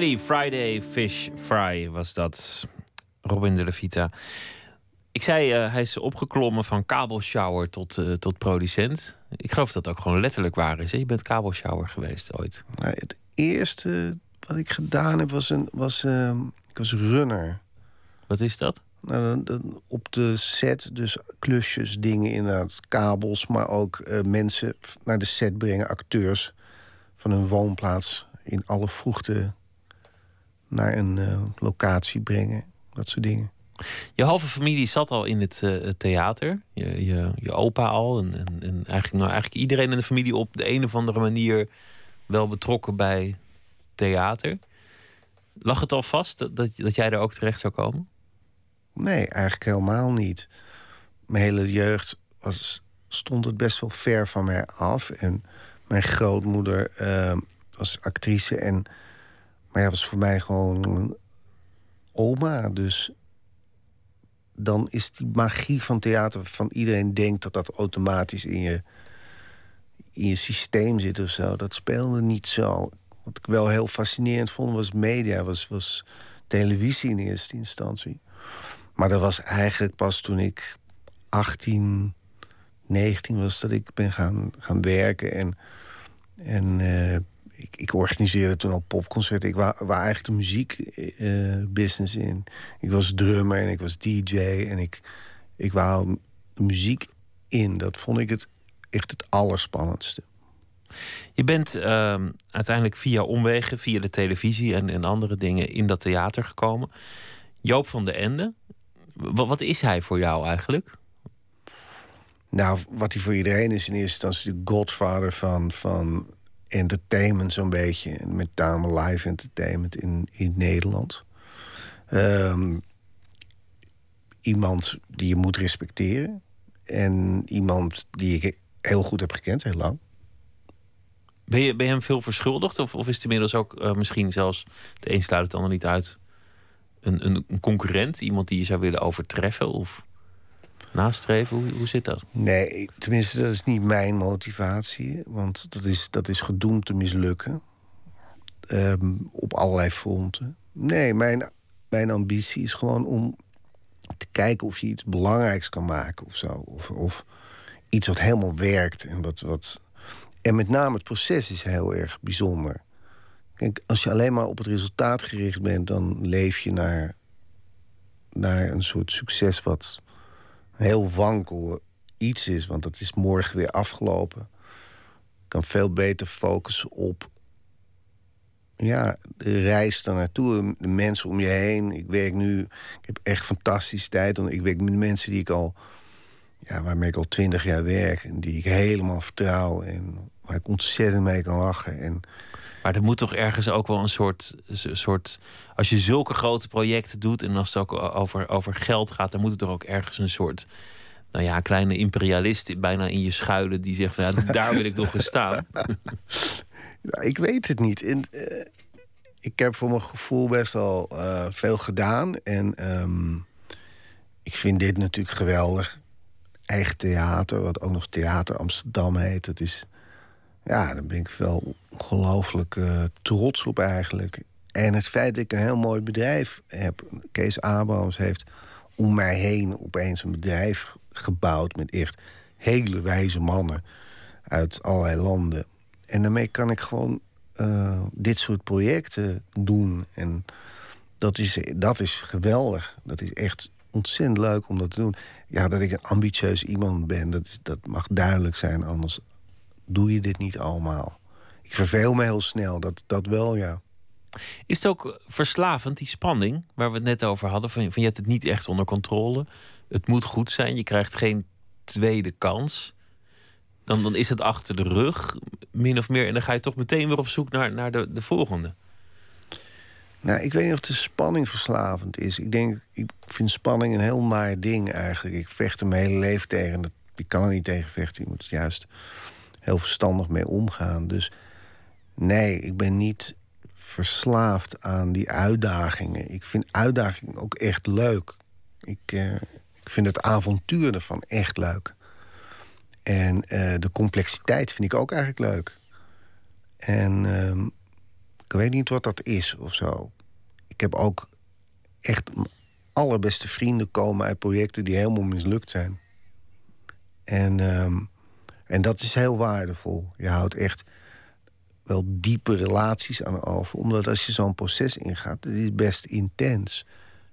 Friday Fish Fry was dat. Robin de la Vita. Ik zei, eh, hij is opgeklommen van kabelshower tot, eh, tot producent. Ik geloof dat het ook gewoon letterlijk waar is. Hè? Je bent kabelshower geweest ooit. Nou, het eerste wat ik gedaan heb was een was, ehm, ik was runner. Wat is dat? Nou, dan- dan op de set, dus klusjes, dingen inderdaad, kabels, maar ook eh, mensen naar de set brengen, acteurs van hun woonplaats in alle vroegte naar een eh, locatie brengen, dat soort dingen. Je halve familie zat al in het, eh, het theater. Je, je, je opa al. En, en, en eigenlijk, nou, eigenlijk iedereen in de familie op de een of andere manier wel betrokken bij theater. Lag het al vast dat, dat, dat jij er ook terecht zou komen? Nee, eigenlijk helemaal niet. Mijn hele jeugd was, stond het best wel ver van mij af. En mijn grootmoeder eh, was actrice. En, maar ja, was voor mij gewoon oma. Dus dan is die magie van theater... van iedereen denkt dat dat automatisch in je, in je systeem zit of zo. Dat speelde niet zo. Wat ik wel heel fascinerend vond was media. Was, was televisie in eerste instantie. Maar dat was eigenlijk pas toen ik 18, 19 was dat ik ben gaan, gaan werken. En, en eh, ik, ik organiseerde toen al popconcerten. Ik wou eigenlijk de muziekbusiness in. Ik was drummer en ik was DJ en ik, ik wou muziek in. Dat vond ik het echt het allerspannendste. Je bent ehm, uiteindelijk via omwegen, via de televisie en, en andere dingen in dat theater gekomen. Joop van de Ende, wa- wat is hij voor jou eigenlijk? Nou, wat hij voor iedereen is in eerste instantie de godfather van, van entertainment, zo'n beetje. Met name live entertainment in, in Nederland. Ehm, iemand die je moet respecteren. En iemand die ik heel goed heb gekend, heel lang. Ben je, ben je hem veel verschuldigd? Of, of is het inmiddels ook eh, misschien zelfs, de een sluit het ander niet uit, een, een, een concurrent? Iemand die je zou willen overtreffen of nastreven? Hoe, hoe zit dat? Nee, tenminste, dat is niet mijn motivatie. Want dat is, dat is gedoemd te mislukken. Ehm, op allerlei fronten. Nee, mijn, mijn ambitie is gewoon om te kijken of je iets belangrijks kan maken of zo. Of, of iets wat helemaal werkt. En, wat, wat... En met name het proces is heel erg bijzonder. Kijk, als je alleen maar op het resultaat gericht bent, dan leef je naar, naar een soort succes wat heel wankel iets is, want dat is morgen weer afgelopen. Ik kan veel beter focussen op ja, de reis naartoe, de mensen om je heen. Ik werk nu, ik heb echt fantastische tijd. Want ik werk met mensen die ik al, ja, waarmee ik al twintig jaar werk. En die ik helemaal vertrouw. En waar ik ontzettend mee kan lachen. En, Maar er moet toch ergens ook wel een soort, soort. Als je zulke grote projecten doet en als het ook over, over geld gaat, dan moet er ook ergens een soort. Nou ja, kleine imperialist bijna in je schuilen die zegt: ja, daar wil ik nog eens staan. Ja, ik weet het niet. Eh, ik heb voor mijn gevoel best wel eh, veel gedaan. En ehm, ik vind dit natuurlijk geweldig. Eigen theater, wat ook nog Theater Amsterdam heet. Dat is, ja, daar ben ik wel ongelooflijk eh, trots op eigenlijk. En het feit dat ik een heel mooi bedrijf heb. Kees Abrams heeft om mij heen opeens een bedrijf gebouwd... met echt hele wijze mannen uit allerlei landen. En daarmee kan ik gewoon uh, dit soort projecten doen. En dat is, dat is geweldig. Dat is echt ontzettend leuk om dat te doen. Ja, dat ik een ambitieus iemand ben, dat, is, dat mag duidelijk zijn. Anders doe je dit niet allemaal. Ik verveel me heel snel, dat, dat wel, ja. Is het ook verslavend, die spanning waar we het net over hadden? Van, van je hebt het niet echt onder controle. Het moet goed zijn, je krijgt geen tweede kans dan, dan is het achter de rug, min of meer. En dan ga je toch meteen weer op zoek naar, naar de, de volgende. Nou, ik weet niet of de spanning verslavend is. Ik denk, ik vind spanning een heel naar ding eigenlijk. Ik vecht er mijn hele leven tegen. Dat, ik kan er niet tegen vechten. Je moet er juist heel verstandig mee omgaan. Dus nee, ik ben niet verslaafd aan die uitdagingen. Ik vind uitdagingen ook echt leuk. Ik, uh, ik vind het avontuur ervan echt leuk. En uh, de complexiteit vind ik ook eigenlijk leuk. En uh, ik weet niet wat dat is of zo. Ik heb ook echt allerbeste vrienden komen uit projecten die helemaal mislukt zijn. En, uh, en dat is heel waardevol. Je houdt echt wel diepe relaties aan over. Omdat als je zo'n proces ingaat, dat is best intens.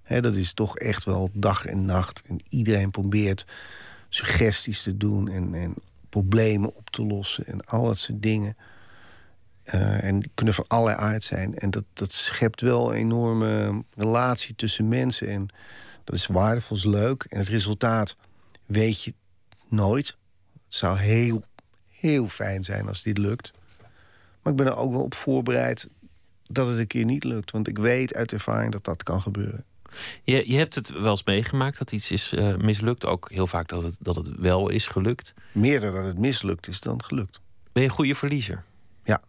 Dat is toch echt wel dag en nacht. En iedereen probeert suggesties te doen en, en problemen op te lossen en al dat soort dingen. Uh, en die kunnen van allerlei aard zijn. En dat, dat schept wel een enorme relatie tussen mensen. En dat is waardevol, is leuk. En het resultaat weet je nooit. Het zou heel, heel fijn zijn als dit lukt. Maar ik ben er ook wel op voorbereid dat het een keer niet lukt. Want ik weet uit ervaring dat dat kan gebeuren. Je, je hebt het wel eens meegemaakt dat iets is uh, mislukt. Ook heel vaak dat het, dat het wel is gelukt. Meer dat het mislukt is dan gelukt. Ben je een goede verliezer? Ja.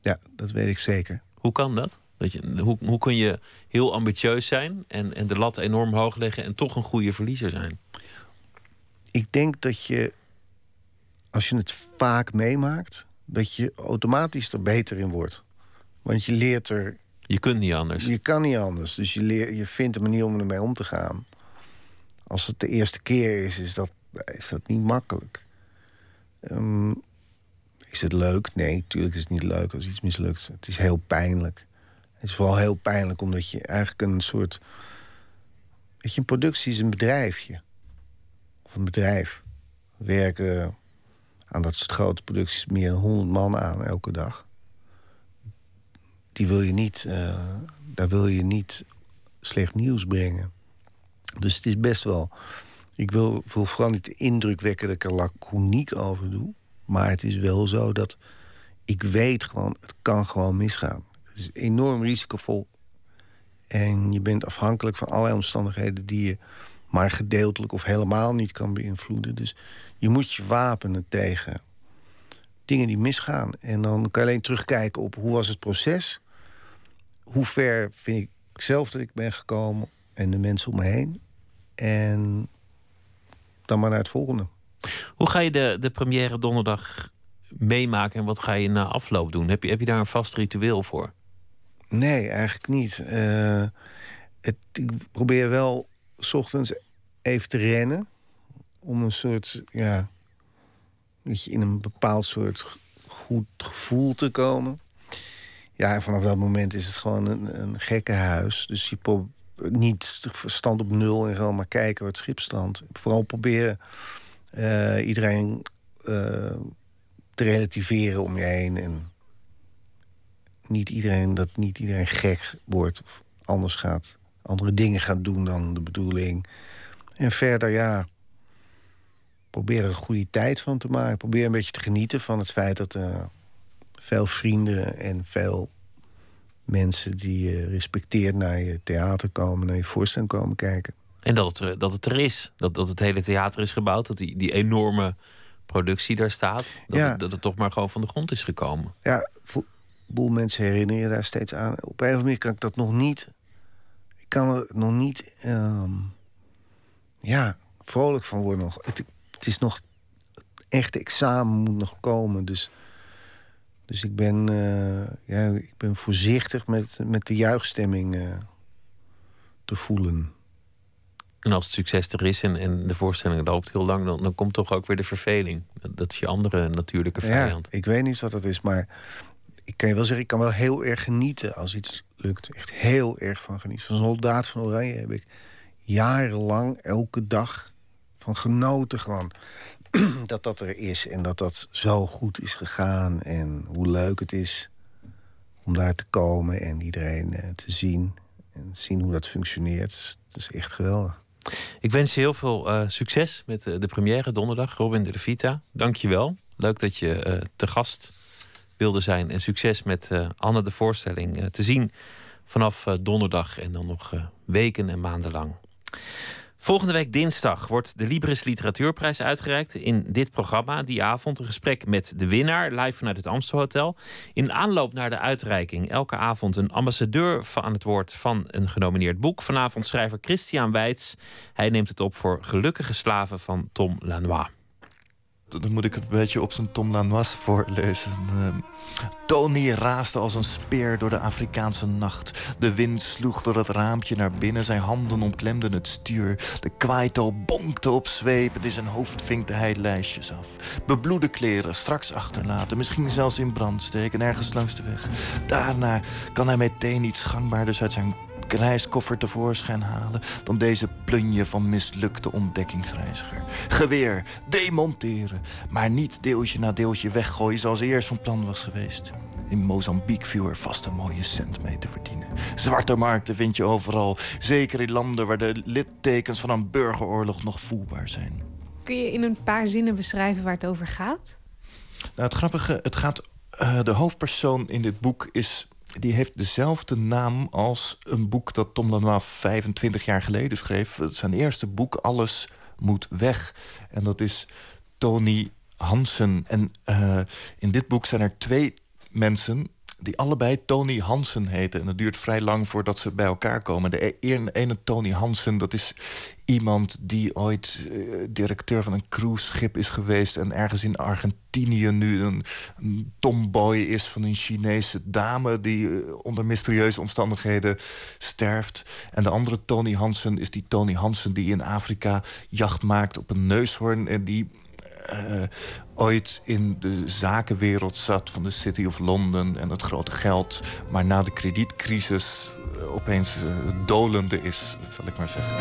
Ja, dat weet ik zeker. Hoe kan dat? dat je, hoe, hoe kun je heel ambitieus zijn en, en de lat enorm hoog leggen en toch een goede verliezer zijn? Ik denk dat je, als je het vaak meemaakt, dat je automatisch er beter in wordt. Want je leert er je kunt niet anders. Je kan niet anders. Dus je, leer, je vindt een manier om ermee om te gaan. Als het de eerste keer is, is dat, is dat niet makkelijk. Um, is het leuk? Nee, natuurlijk is het niet leuk als iets mislukt. Het is heel pijnlijk. Het is vooral heel pijnlijk omdat je eigenlijk een soort... Weet je, een productie is een bedrijfje. Of een bedrijf. We werken aan dat soort grote producties meer dan 100 man aan elke dag die wil je niet, uh, daar wil je niet slecht nieuws brengen. Dus het is best wel. Ik wil, wil vooral niet de indruk wekken dat ik er laconiek over doe. Maar het is wel zo dat ik weet gewoon, het kan gewoon misgaan. Het is enorm risicovol. En je bent afhankelijk van allerlei omstandigheden die je maar gedeeltelijk of helemaal niet kan beïnvloeden. Dus je moet je wapenen tegen dingen die misgaan. En dan kan je alleen terugkijken op hoe was het proces hoe ver vind ik zelf dat ik ben gekomen en de mensen om me heen. En dan maar naar het volgende. Hoe ga je de, de première donderdag meemaken en wat ga je na afloop doen? Heb je, heb je daar een vast ritueel voor? Nee, eigenlijk niet. Uh, het, ik probeer wel s ochtends even te rennen. Om een soort, ja, weet je, in een bepaald soort goed gevoel te komen. Ja, en vanaf dat moment is het gewoon een, een gekke huis. Dus je probeert niet verstand op nul en gewoon maar kijken wat schip strandt. Vooral proberen eh, iedereen eh, te relativeren om je heen. En niet iedereen, dat niet iedereen gek wordt of anders gaat. Andere dingen gaat doen dan de bedoeling. En verder, ja, probeer er een goede tijd van te maken. Probeer een beetje te genieten van het feit dat er veel vrienden en veel mensen die je respecteert naar je theater komen, naar je voorstelling komen kijken. En dat het, er- dat het er is. Dat, dat het hele theater is gebouwd. Dat die, die enorme productie daar staat. Dat, Ja. het, dat het toch maar gewoon van de grond is gekomen. Ja, boel mensen herinneren je daar steeds aan. Op een of andere manier kan ik dat nog niet. Ik kan er nog niet. ehm, ja, vrolijk van worden nog. Het, het is nog. Het echte examen moet nog komen. Dus, dus ik ben. eh, ja, ik ben voorzichtig met, met de juichstemming eh, te voelen. En als het succes er is en, en de voorstelling loopt heel lang, dan, dan komt toch ook weer de verveling. Dat, dat is je andere natuurlijke vijand. Ja, ik weet niet wat dat is, maar ik kan je wel zeggen, ik kan wel heel erg genieten als iets lukt. Echt heel erg van genieten. Van Soldaat van Oranje heb ik jarenlang elke dag van genoten gewoon. dat dat er is en dat dat zo goed is gegaan. En hoe leuk het is om daar te komen en iedereen eh, te zien. En zien hoe dat functioneert. Het is, echt geweldig. Ik wens je heel veel eh, succes met eh, de première donderdag, Robin de Vita. Dank je wel. Leuk dat je te gast wilde zijn. En succes met eh, Anne de voorstelling eh, te zien vanaf eh, donderdag en dan nog weken en maanden lang. Volgende week dinsdag wordt de Libris Literatuurprijs uitgereikt. In dit programma, die avond, een gesprek met de winnaar, live vanuit het Amstelhotel. In aanloop naar de uitreiking, elke avond een ambassadeur aan het woord van een genomineerd boek. Vanavond schrijver Christian Weitz. Hij neemt het op voor Gelukkige Slaven van Tom Lanois. Dan moet ik het een beetje op zijn Tom Lanois voorlezen. Ehm, Tony raasde als een speer door de Afrikaanse nacht. De wind sloeg door het raampje naar binnen. Zijn handen omklemden het stuur. De kwaito bonkte op zweep. In zijn hoofd vinkte hij lijstjes af. Bebloede kleren straks achterlaten. Misschien zelfs in brand steken, ergens langs de weg. Daarna kan hij meteen iets gangbaarders uit zijn reiskoffer tevoorschijn halen... dan deze plunje van mislukte ontdekkingsreiziger. Geweer, demonteren. Maar niet deeltje na deeltje weggooien zoals eerst van plan was geweest. In Mozambique viel er vast een mooie cent mee te verdienen. Zwarte markten vind je overal. Zeker in landen waar de littekens van een burgeroorlog nog voelbaar zijn. Kun je in een paar zinnen beschrijven waar het over gaat? Nou, het grappige, het gaat. eh, de hoofdpersoon in dit boek is. Die heeft dezelfde naam als een boek dat Tom Lanois 25 jaar geleden schreef. Zijn eerste boek, Alles moet weg. En dat is Tony Hansen. En eh, in dit boek zijn er twee mensen die allebei Tony Hansen heten. En het duurt vrij lang voordat ze bij elkaar komen. De e- ene, Tony Hansen, dat is iemand die ooit eh, directeur van een cruiseschip is geweest... en ergens in Argentinië nu een, een tomboy is van een Chinese dame... die eh, onder mysterieuze omstandigheden sterft. En de andere Tony Hansen is die Tony Hansen die in Afrika jacht maakt op een neushoorn... en die eh, ooit in de zakenwereld zat van de City of London en het grote geld, maar na de kredietcrisis eh, opeens eh, dolende is, zal ik maar zeggen.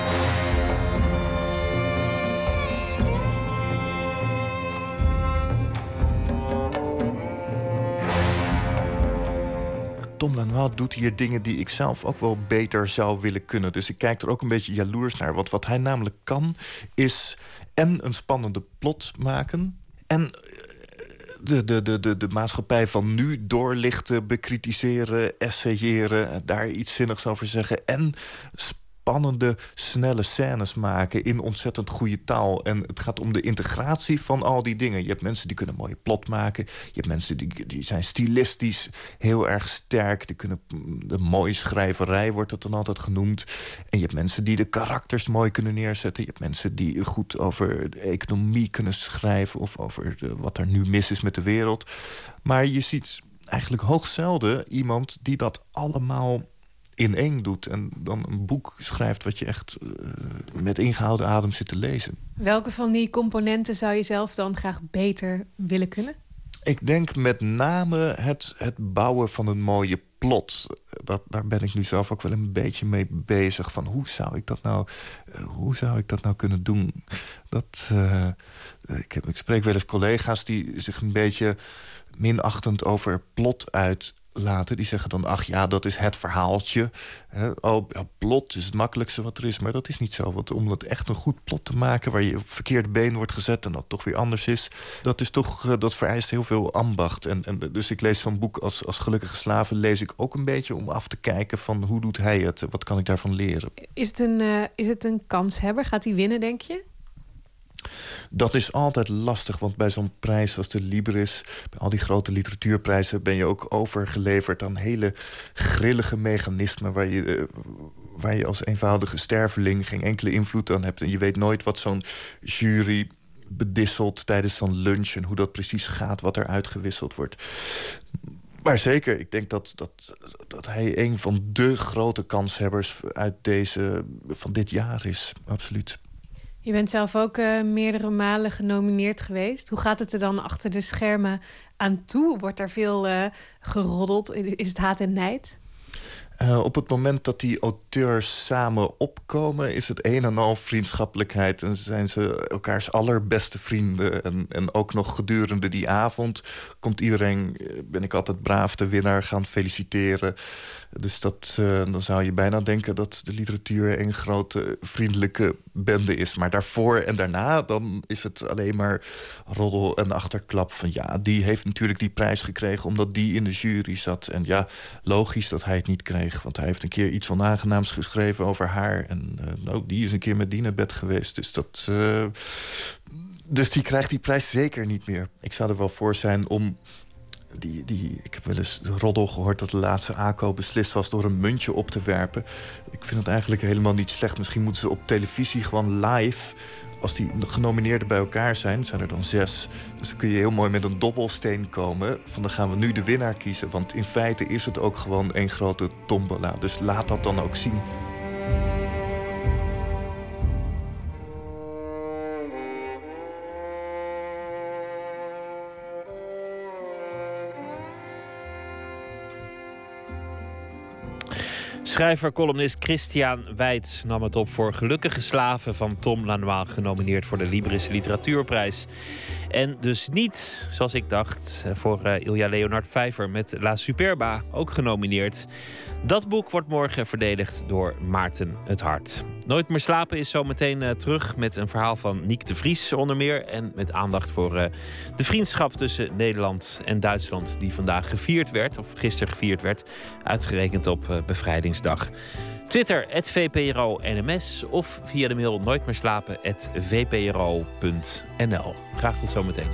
Tom Lanois doet hier dingen die ik zelf ook wel beter zou willen kunnen. Dus ik kijk er ook een beetje jaloers naar. Want wat hij namelijk kan, is en een spannende plot maken... en eh, de, de, de, de, de maatschappij van nu doorlichten, bekritiseren, essayeren... daar iets zinnigs over zeggen... en spannende, snelle scènes maken in ontzettend goede taal. En het gaat om de integratie van al die dingen. Je hebt mensen die kunnen mooie plot maken. Je hebt mensen die, die zijn stilistisch heel erg sterk. Die kunnen de mooie schrijverij, wordt het dan altijd genoemd. En je hebt mensen die de karakters mooi kunnen neerzetten. Je hebt mensen die goed over de economie kunnen schrijven... of over wat er nu mis is met de wereld. Maar je ziet eigenlijk hoogzelden iemand die dat allemaal ineen doet. En dan een boek schrijft wat je echt eh, met ingehouden adem zit te lezen. Welke van die componenten zou je zelf dan graag beter willen kunnen? Ik denk met name het, het bouwen van een mooie plot. Dat, daar ben ik nu zelf ook wel een beetje mee bezig. Van hoe zou ik dat nou, eh, hoe zou ik dat nou kunnen doen? Dat, eh, ik, heb, ik spreek wel eens collega's die zich een beetje minachtend over plot uit laten. Die zeggen dan, ach ja, dat is het verhaaltje. Hè, oh, plot is het makkelijkste wat er is. Maar dat is niet zo. Want om het echt een goed plot te maken... waar je op verkeerde been wordt gezet en dat toch weer anders is... dat, is toch, eh, dat vereist heel veel ambacht. En, en, dus ik lees zo'n boek als, als Gelukkige Slaven... lees ik ook een beetje om af te kijken van hoe doet hij het? Wat kan ik daarvan leren? Is het een, uh, is het een kanshebber? Gaat hij winnen, denk je? Dat is altijd lastig, want bij zo'n prijs als de Libris... bij al die grote literatuurprijzen... ben je ook overgeleverd aan hele grillige mechanismen... waar je, uh, waar je als eenvoudige sterveling geen enkele invloed aan hebt. En je weet nooit wat zo'n jury bedisselt tijdens zo'n lunch... en hoe dat precies gaat, wat er uitgewisseld wordt. Maar zeker, ik denk dat, dat, dat hij een van de grote kanshebbers uit deze, van dit jaar is. Absoluut. Je bent zelf ook uh, meerdere malen genomineerd geweest. Hoe gaat het er dan achter de schermen aan toe? Wordt er veel uh, geroddeld? Is het haat en nijd? Uh, op het moment dat die auteurs samen opkomen... is het een en al vriendschappelijkheid. En zijn ze elkaars allerbeste vrienden. En, en ook nog gedurende die avond... komt iedereen, ben ik altijd braaf, de winnaar gaan feliciteren. Dus dat, uh, dan zou je bijna denken dat de literatuur... een grote vriendelijke bende is. Maar daarvoor en daarna dan is het alleen maar roddel en achterklap... van ja, die heeft natuurlijk die prijs gekregen... omdat die in de jury zat. En ja, logisch dat hij het niet kreeg want hij heeft een keer iets onaangenaams geschreven over haar. En uh, die is een keer met die naar bed geweest. Dus, dat, uh, dus die krijgt die prijs zeker niet meer. Ik zou er wel voor zijn om die, die, ik heb wel eens de roddel gehoord dat de laatste ACO beslist was door een muntje op te werpen. Ik vind het eigenlijk helemaal niet slecht. Misschien moeten ze op televisie gewoon live als die genomineerden bij elkaar zijn, zijn er dan zes. Dus dan kun je heel mooi met een dobbelsteen komen. Van dan gaan we nu de winnaar kiezen. Want in feite is het ook gewoon één grote tombola. Dus laat dat dan ook zien. Schrijver, columnist Christian Weitz nam het op voor Gelukkige Slaven van Tom Lanois, genomineerd voor de Libris Literatuurprijs. En dus niet, zoals ik dacht, voor uh, Ilja Leonard Vijver met La Superba, ook genomineerd. Dat boek wordt morgen verdedigd door Maarten het Hart. Nooit meer slapen is zometeen uh, terug met een verhaal van Niek de Vries onder meer. En met aandacht voor uh, de vriendschap tussen Nederland en Duitsland die vandaag gevierd werd, of gisteren gevierd werd, uitgerekend op bevrijdingsdag. Twitter, @vpro_nms of via de mail nooitmeerslapen@vpro.nl. Graag tot zometeen.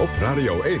Op Radio 1,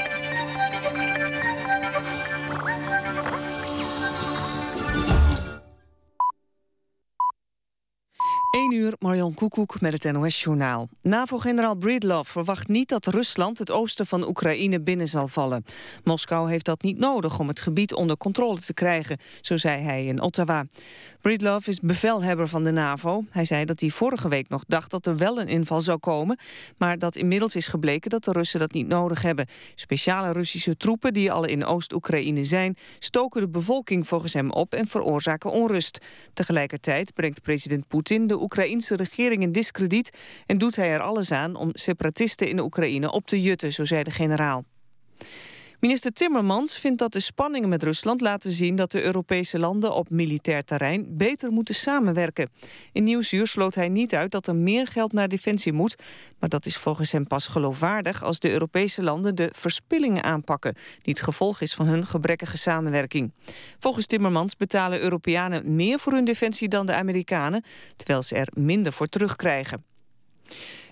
1 uur, Marion Koekoek met het NOS-journaal. NAVO-generaal Breedlove verwacht niet dat Rusland het oosten van Oekraïne binnen zal vallen. Moskou heeft dat niet nodig om het gebied onder controle te krijgen, zo zei hij in Ottawa. Breedlove is bevelhebber van de NAVO. Hij zei dat hij vorige week nog dacht dat er wel een inval zou komen, maar dat inmiddels is gebleken dat de Russen dat niet nodig hebben. Speciale Russische troepen die al in Oost-Oekraïne zijn, stoken de bevolking volgens hem op en veroorzaken onrust. Tegelijkertijd brengt president Poetin de Oekraïense regering in discrediet... en doet hij er alles aan om separatisten in Oekraïne op te jutten, zo zei de generaal. Minister Timmermans vindt dat de spanningen met Rusland laten zien dat de Europese landen op militair terrein beter moeten samenwerken. In Nieuwsuur sloot hij niet uit dat er meer geld naar defensie moet, maar dat is volgens hem pas geloofwaardig als de Europese landen de verspillingen aanpakken, die het gevolg is van hun gebrekkige samenwerking. Volgens Timmermans betalen Europeanen meer voor hun defensie dan de Amerikanen, terwijl ze er minder voor terugkrijgen.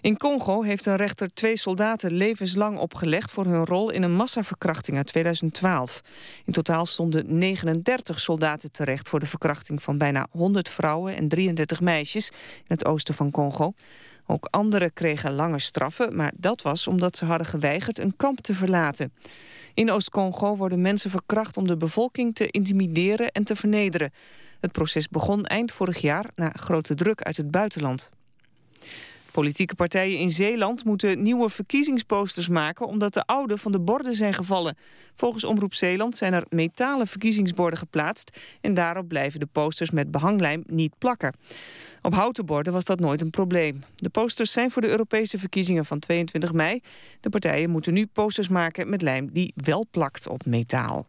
In Congo heeft een rechter twee soldaten levenslang opgelegd... voor hun rol in een massaverkrachting uit 2012. In totaal stonden 39 soldaten terecht... voor de verkrachting van bijna 100 vrouwen en 33 meisjes... in het oosten van Congo. Ook anderen kregen lange straffen, maar dat was omdat ze hadden geweigerd een kamp te verlaten. In Oost-Congo worden mensen verkracht om de bevolking te intimideren en te vernederen. Het proces begon eind vorig jaar na grote druk uit het buitenland. Politieke partijen in Zeeland moeten nieuwe verkiezingsposters maken... omdat de oude van de borden zijn gevallen. Volgens Omroep Zeeland zijn er metalen verkiezingsborden geplaatst... en daarop blijven de posters met behanglijm niet plakken. Op houten borden was dat nooit een probleem. De posters zijn voor de Europese verkiezingen van 22 mei. De partijen moeten nu posters maken met lijm die wel plakt op metaal.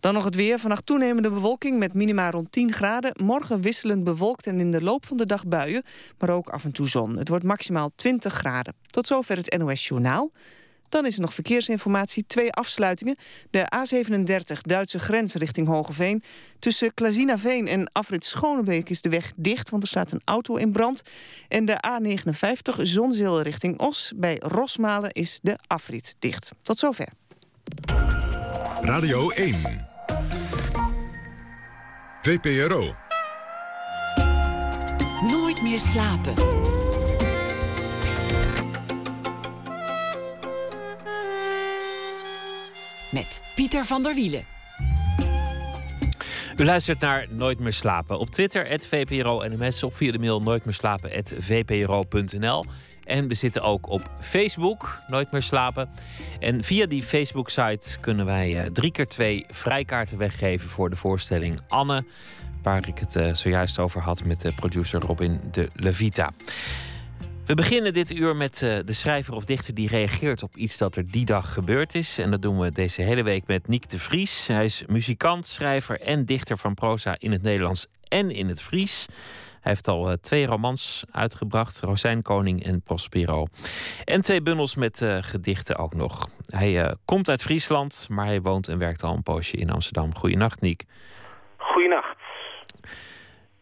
Dan nog het weer. Vannacht toenemende bewolking met minima rond 10 graden. Morgen wisselend bewolkt en in de loop van de dag buien. Maar ook af en toe zon. Het wordt maximaal 20 graden. Tot zover het NOS Journaal. Dan is er nog verkeersinformatie. Twee afsluitingen. De A37 Duitse grens richting Hogeveen. Tussen Klazinaveen en Afrit Schonebeek is de weg dicht... want er staat een auto in brand. En de A59 Zonzeel richting Os. Bij Rosmalen is de afrit dicht. Tot zover. Radio 1. VPRO. Nooit meer slapen. Met Pieter van der Wielen. U luistert naar Nooit meer slapen. Op Twitter, @vpro_nms of via de mail nooitmeerslapen.vpro.nl. En we zitten ook op Facebook, Nooit meer slapen. En via die Facebook-site kunnen wij eh, drie keer twee vrijkaarten weggeven voor de voorstelling Anne. Waar ik het eh, zojuist over had met de producer Robin de Levita. We beginnen dit uur met eh, de schrijver of dichter die reageert op iets dat er die dag gebeurd is. En dat doen we deze hele week met Niek de Vries. Hij is muzikant, schrijver en dichter van proza in het Nederlands en in het Fries. Hij heeft al eh, twee romans uitgebracht, Rozijnkoning en Prospero. En twee bundels met eh, gedichten ook nog. Hij eh, komt uit Friesland, maar hij woont en werkt al een poosje in Amsterdam. Goedenacht, Niek. Goedenacht.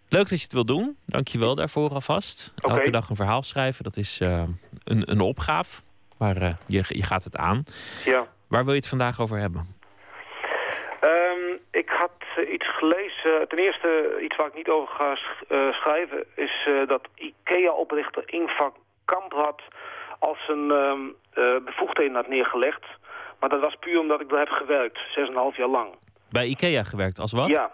Leuk dat je het wil doen. Dank je wel daarvoor alvast. Elke dag een verhaal schrijven, dat is een, een opgave. Maar je, je gaat het aan. Ja. Waar wil je het vandaag over hebben? Ehm, ik iets gelezen. Ten eerste, iets waar ik niet over ga eh, schrijven... is eh, dat IKEA-oprichter Ingvar Kamprad als een ehm, eh, bevoegdheden had neergelegd. Maar dat was puur omdat ik daar heb gewerkt. Zes en een half jaar lang. Bij IKEA gewerkt als wat? Ja.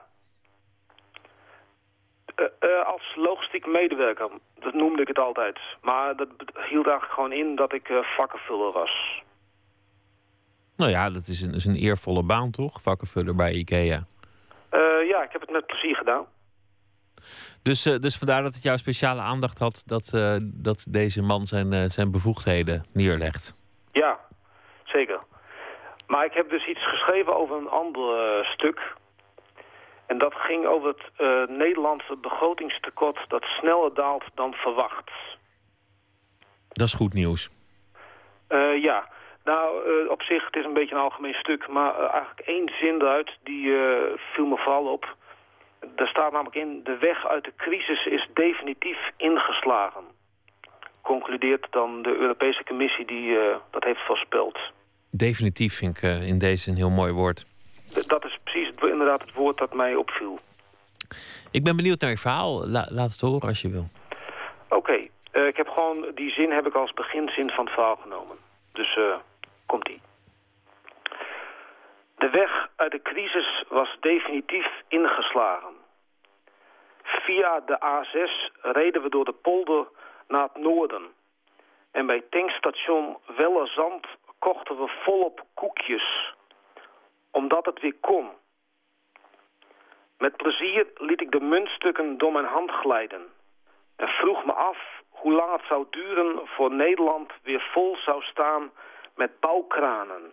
Eh, eh, als logistiek medewerker. Dat noemde ik het altijd. Maar dat hield eigenlijk gewoon in dat ik eh, vakkenvuller was. Nou ja, dat is een, is een eervolle baan toch? Vakkenvuller bij IKEA. Eh, ja, ik heb het met plezier gedaan. Dus, eh, dus vandaar dat het jouw speciale aandacht had dat, eh, dat deze man zijn, zijn bevoegdheden neerlegt. Ja, zeker. Maar ik heb dus iets geschreven over een ander stuk. En dat ging over het Nederlandse begrotingstekort dat sneller daalt dan verwacht. Dat is goed nieuws. Eh, ja, nou eh, op zich, het is een beetje een algemeen stuk. Maar eh, eigenlijk één zin eruit, die eh, viel me vooral op. Daar staat namelijk in, de weg uit de crisis is definitief ingeslagen. Concludeert dan de Europese Commissie die dat heeft voorspeld. Definitief vind ik in deze een heel mooi woord. D- dat is precies het, inderdaad het woord dat mij opviel. Ik ben benieuwd naar je verhaal. La- laat het horen als je wil. Oké, ik heb gewoon die zin heb ik als beginzin van het verhaal genomen. Dus komt die. De weg uit de crisis was definitief ingeslagen. Via de A6 reden we door de polder naar het noorden. En bij tankstation Wellerzand kochten we volop koekjes. Omdat het weer kon. Met plezier liet ik de muntstukken door mijn hand glijden en vroeg me af hoe lang het zou duren voor Nederland weer vol zou staan met bouwkranen.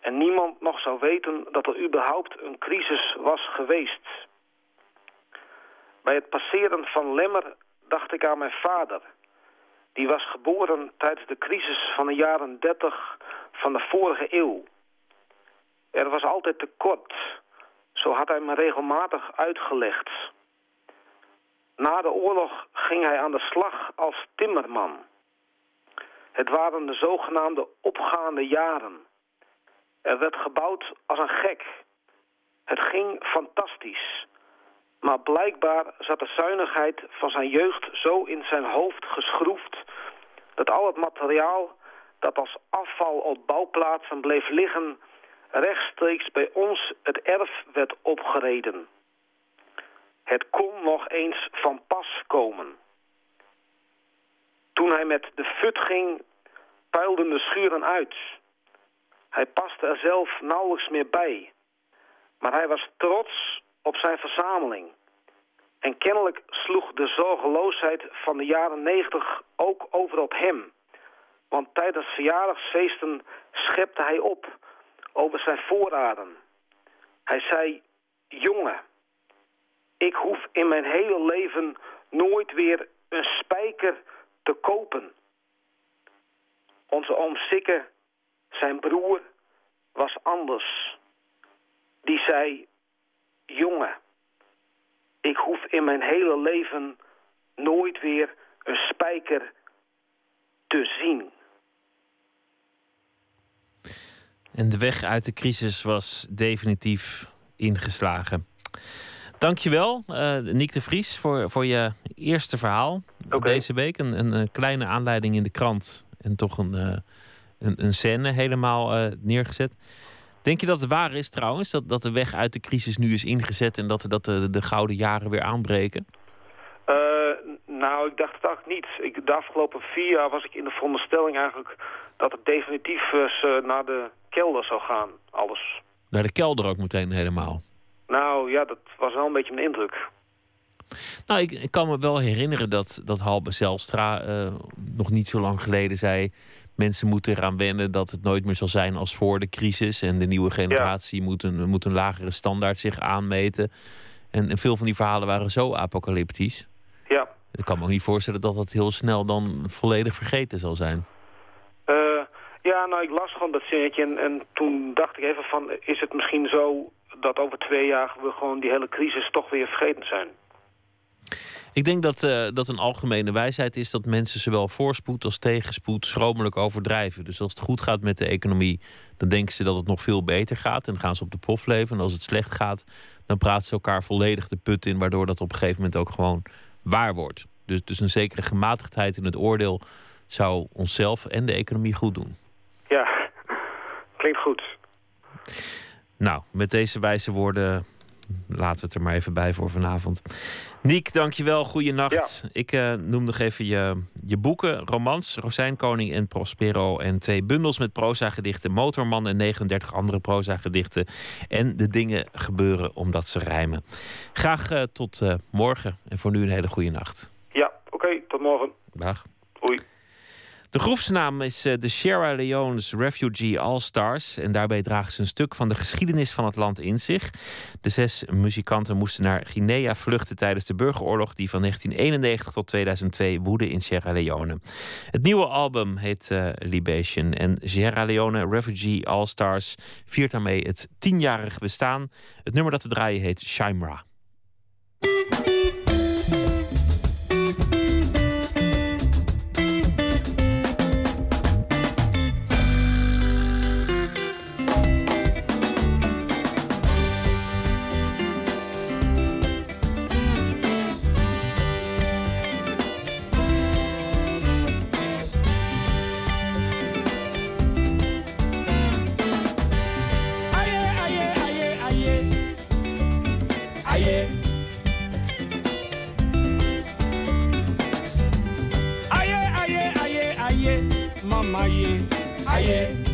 En niemand nog zou weten dat er überhaupt een crisis was geweest. Bij het passeren van Lemmer dacht ik aan mijn vader. Die was geboren tijdens de crisis van de jaren 30 van de vorige eeuw. Er was altijd tekort. Zo had hij me regelmatig uitgelegd. Na de oorlog ging hij aan de slag als timmerman. Het waren de zogenaamde opgaande jaren. Er werd gebouwd als een gek. Het ging fantastisch. Maar blijkbaar zat de zuinigheid van zijn jeugd zo in zijn hoofd geschroefd... dat al het materiaal dat als afval op bouwplaatsen bleef liggen... rechtstreeks bij ons het erf werd opgereden. Het kon nog eens van pas komen. Toen hij met de fut ging, puilden de schuren uit. Hij paste er zelf nauwelijks meer bij. Maar hij was trots op zijn verzameling. En kennelijk sloeg de zorgeloosheid van de jaren negentig ook over op hem. Want tijdens verjaardagsfeesten schepte hij op over zijn voorraden. Hij zei, jongen, ik hoef in mijn hele leven nooit weer een spijker te kopen. Onze oom Sikke, zijn broer, was anders. Die zei, jongen, ik hoef in mijn hele leven nooit weer een spijker te zien. En de weg uit de crisis was definitief ingeslagen. Dankjewel, uh, Nick de Vries, voor, voor je eerste verhaal deze week. Een, een, een, kleine aanleiding in de krant en toch een, uh, een, een scène helemaal uh, neergezet. Denk je dat het waar is trouwens, dat, dat de weg uit de crisis nu is ingezet en dat, dat de, de gouden jaren weer aanbreken? nou, ik dacht het eigenlijk niet. Ik, de afgelopen vier jaar was ik in de veronderstelling eigenlijk dat het definitief naar de kelder zou gaan, alles. Naar de kelder ook meteen helemaal? Nou ja, dat was wel een beetje mijn indruk. Nou, ik, ik kan me wel herinneren dat, dat Halbe Zelstra uh, nog niet zo lang geleden zei... mensen moeten eraan wennen dat het nooit meer zal zijn als voor de crisis... en de nieuwe generatie ja. moet, een, moet een lagere standaard zich aanmeten. En, en veel van die verhalen waren zo apocalyptisch. Ja. Ik kan me ook niet voorstellen dat dat heel snel dan volledig vergeten zal zijn. Uh, ja, nou, ik las gewoon dat zinnetje en, en toen dacht ik even van... is het misschien zo dat over twee jaar we gewoon die hele crisis toch weer vergeten zijn. Ik denk dat, uh, dat een algemene wijsheid is dat mensen zowel voorspoed als tegenspoed schromelijk overdrijven. Dus als het goed gaat met de economie, dan denken ze dat het nog veel beter gaat en gaan ze op de pof leven. En als het slecht gaat, dan praten ze elkaar volledig de put in, waardoor dat op een gegeven moment ook gewoon waar wordt. Dus, dus een zekere gematigdheid in het oordeel zou onszelf en de economie goed doen. Ja, klinkt goed. Nou, met deze wijze woorden laten we het er maar even bij voor vanavond. Niek, dankjewel. Goeienacht. Ja. Ik uh, noem nog even je, je boeken. Romans, Rozijnkoning en Prospero. En twee bundels met proza-gedichten. Motorman en 39 andere proza-gedichten. En de dingen gebeuren omdat ze rijmen. Graag uh, tot uh, morgen. En voor nu een hele goede nacht. Ja, oké. Okay, tot morgen. Dag. Hoi. De groepsnaam is de Sierra Leone's Refugee All-Stars. En daarbij dragen ze een stuk van de geschiedenis van het land in zich. De zes muzikanten moesten naar Guinea vluchten tijdens de burgeroorlog... die van 1991 tot 2002 woedde in Sierra Leone. Het nieuwe album heet uh, Libation. En Sierra Leone Refugee All-Stars viert daarmee het tienjarig bestaan. Het nummer dat we draaien heet Shimra. yeah.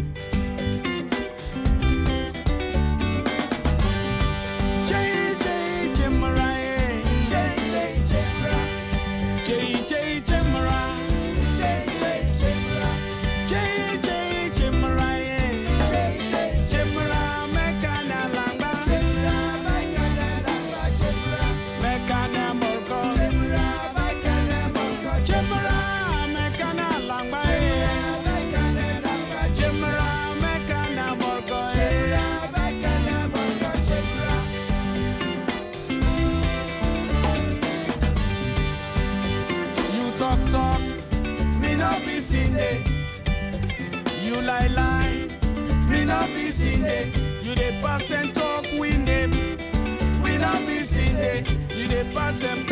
You dey pass and talk win them. We not seen there. You dey pass and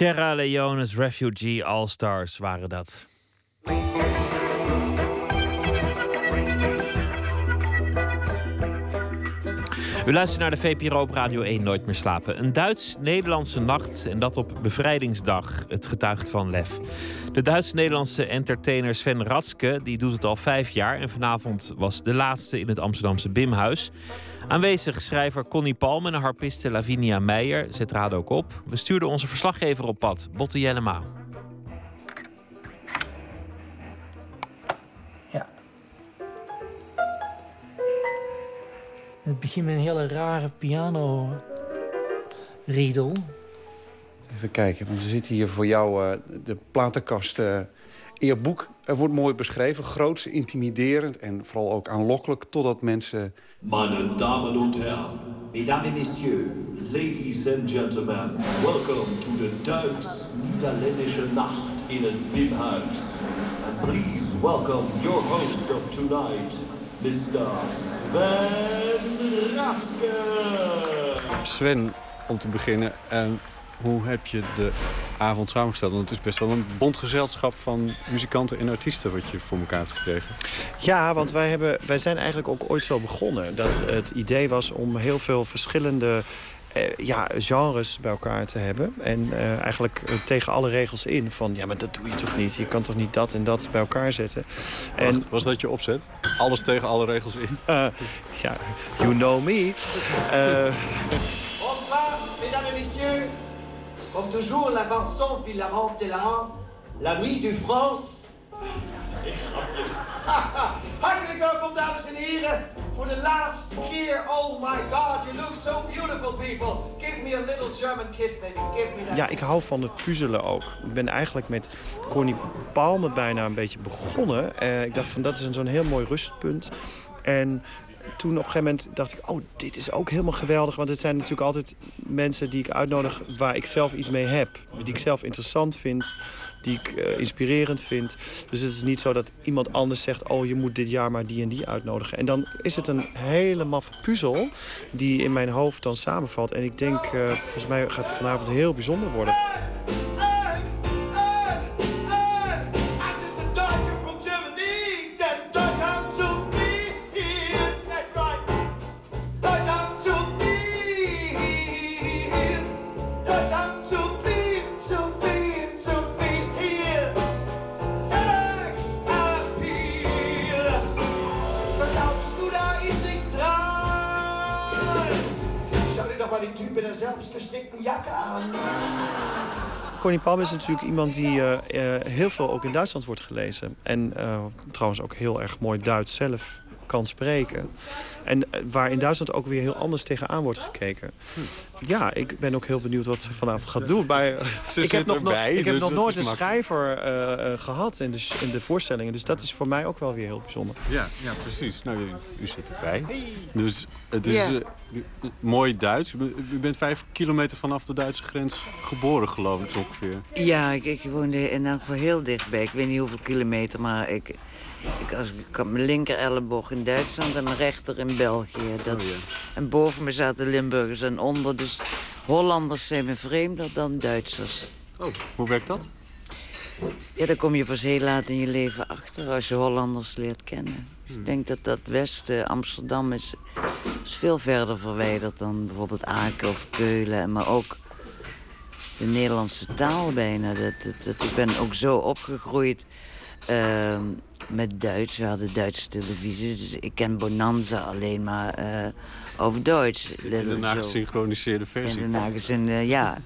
Sierra Leone's Refugee All-Stars waren dat. U luistert naar de VPRO op Radio 1 Nooit meer slapen. Een Duits-Nederlandse nacht en dat op bevrijdingsdag. Het getuigt van lef. De Duits-Nederlandse entertainer Sven Ratske die doet het al vijf jaar. En vanavond was de laatste in het Amsterdamse Bimhuis. Aanwezig schrijver Connie Palm en harpiste Lavinia Meijer. Ze traden ook op. We stuurden onze verslaggever op pad, Botte Jellema. Het begint met een hele rare piano riedel. Even kijken, want we zitten hier voor jou eh, de platenkast. eh eerboek er wordt mooi beschreven, groots, intimiderend en vooral ook aanlokkelijk, totdat mensen. Meine Damen und Herren, Mesdames et Messieurs, Ladies and Gentlemen, welcome to the Duits-Niederländische Nacht in het Bimhuis. And please welcome your host of tonight, Mr. Sven Ratske. Sven, om te beginnen. En hoe heb je de avond samengesteld? Want het is best wel een bondgezelschap van muzikanten en artiesten... wat je voor elkaar hebt gekregen. Ja, want wij, hebben, wij zijn eigenlijk ook ooit zo begonnen. Dat het idee was om heel veel verschillende eh, ja, genres bij elkaar te hebben. En eh, eigenlijk eh, tegen alle regels in. Van ja, maar dat doe je toch niet? Je kan toch niet dat en dat bij elkaar zetten? En, was dat je opzet? Alles tegen alle regels in? Ja, you know me. Eh, Bonsoir, mesdames et messieurs. Comme toujours, la chanson puis la rente la La nuit du France. Hartelijk welkom, dames en heren. Voor de laatste keer. Oh my god, you look so beautiful, people. Give me a little German kiss, baby. Give me that. Ja, ik hou van het puzzelen ook. Ik ben eigenlijk met Connie Palme bijna een beetje begonnen. Eh, ik dacht van dat is een zo'n heel mooi rustpunt. En toen op een gegeven moment dacht ik, oh, dit is ook helemaal geweldig. Want het zijn natuurlijk altijd mensen die ik uitnodig waar ik zelf iets mee heb. Die ik zelf interessant vind, die ik eh, inspirerend vind. Dus het is niet zo dat iemand anders zegt, oh, je moet dit jaar maar die en die uitnodigen. En dan is het een hele maffe puzzel die in mijn hoofd dan samenvalt. En ik denk, eh, volgens mij gaat het vanavond heel bijzonder worden. Meine selbstgestrickten Jacke an. Connie Palm is natuurlijk iemand die eh, eh, heel veel ook in Duitsland wordt gelezen. En eh, trouwens ook heel erg mooi Duits zelf kan spreken. En eh, waar in Duitsland ook weer heel anders tegenaan wordt gekeken. Ja, ik ben ook heel benieuwd wat ze vanavond gaat doen. Maar Ze ik heb nog, erbij, ik heb dus nog nooit een schrijver eh, eh, gehad in de, in de voorstellingen. Dus dat is voor mij ook wel weer heel bijzonder. Ja, ja precies. Nou, u, u zit erbij. Dus het is eh, mooi Duits. U bent- U bent vijf kilometer vanaf de Duitse grens geboren, geloof ik ongeveer. Ja, ik, ik woonde in elk geval heel dichtbij. Ik weet niet hoeveel kilometer, maar ik, ik, als, ik had mijn linker elleboog in Duitsland en mijn rechter in België. Dat, En boven me zaten Limburgers en onder. Dus Hollanders zijn me vreemder dan Duitsers. Oh, hoe werkt dat? Ja, daar kom je pas heel laat in je leven achter als je Hollanders leert kennen. Dus Ik denk dat dat Westen, Amsterdam, is, is veel verder verwijderd dan bijvoorbeeld Aken of Keulen. Maar ook de Nederlandse taal bijna. Dat, dat, dat- ik ben ook zo opgegroeid ehm, met Duits. We hadden Duitse televisie, dus ik ken Bonanza alleen maar eh, over Duits. In de nagesynchroniseerde versie. In de nagezin, eh, ja.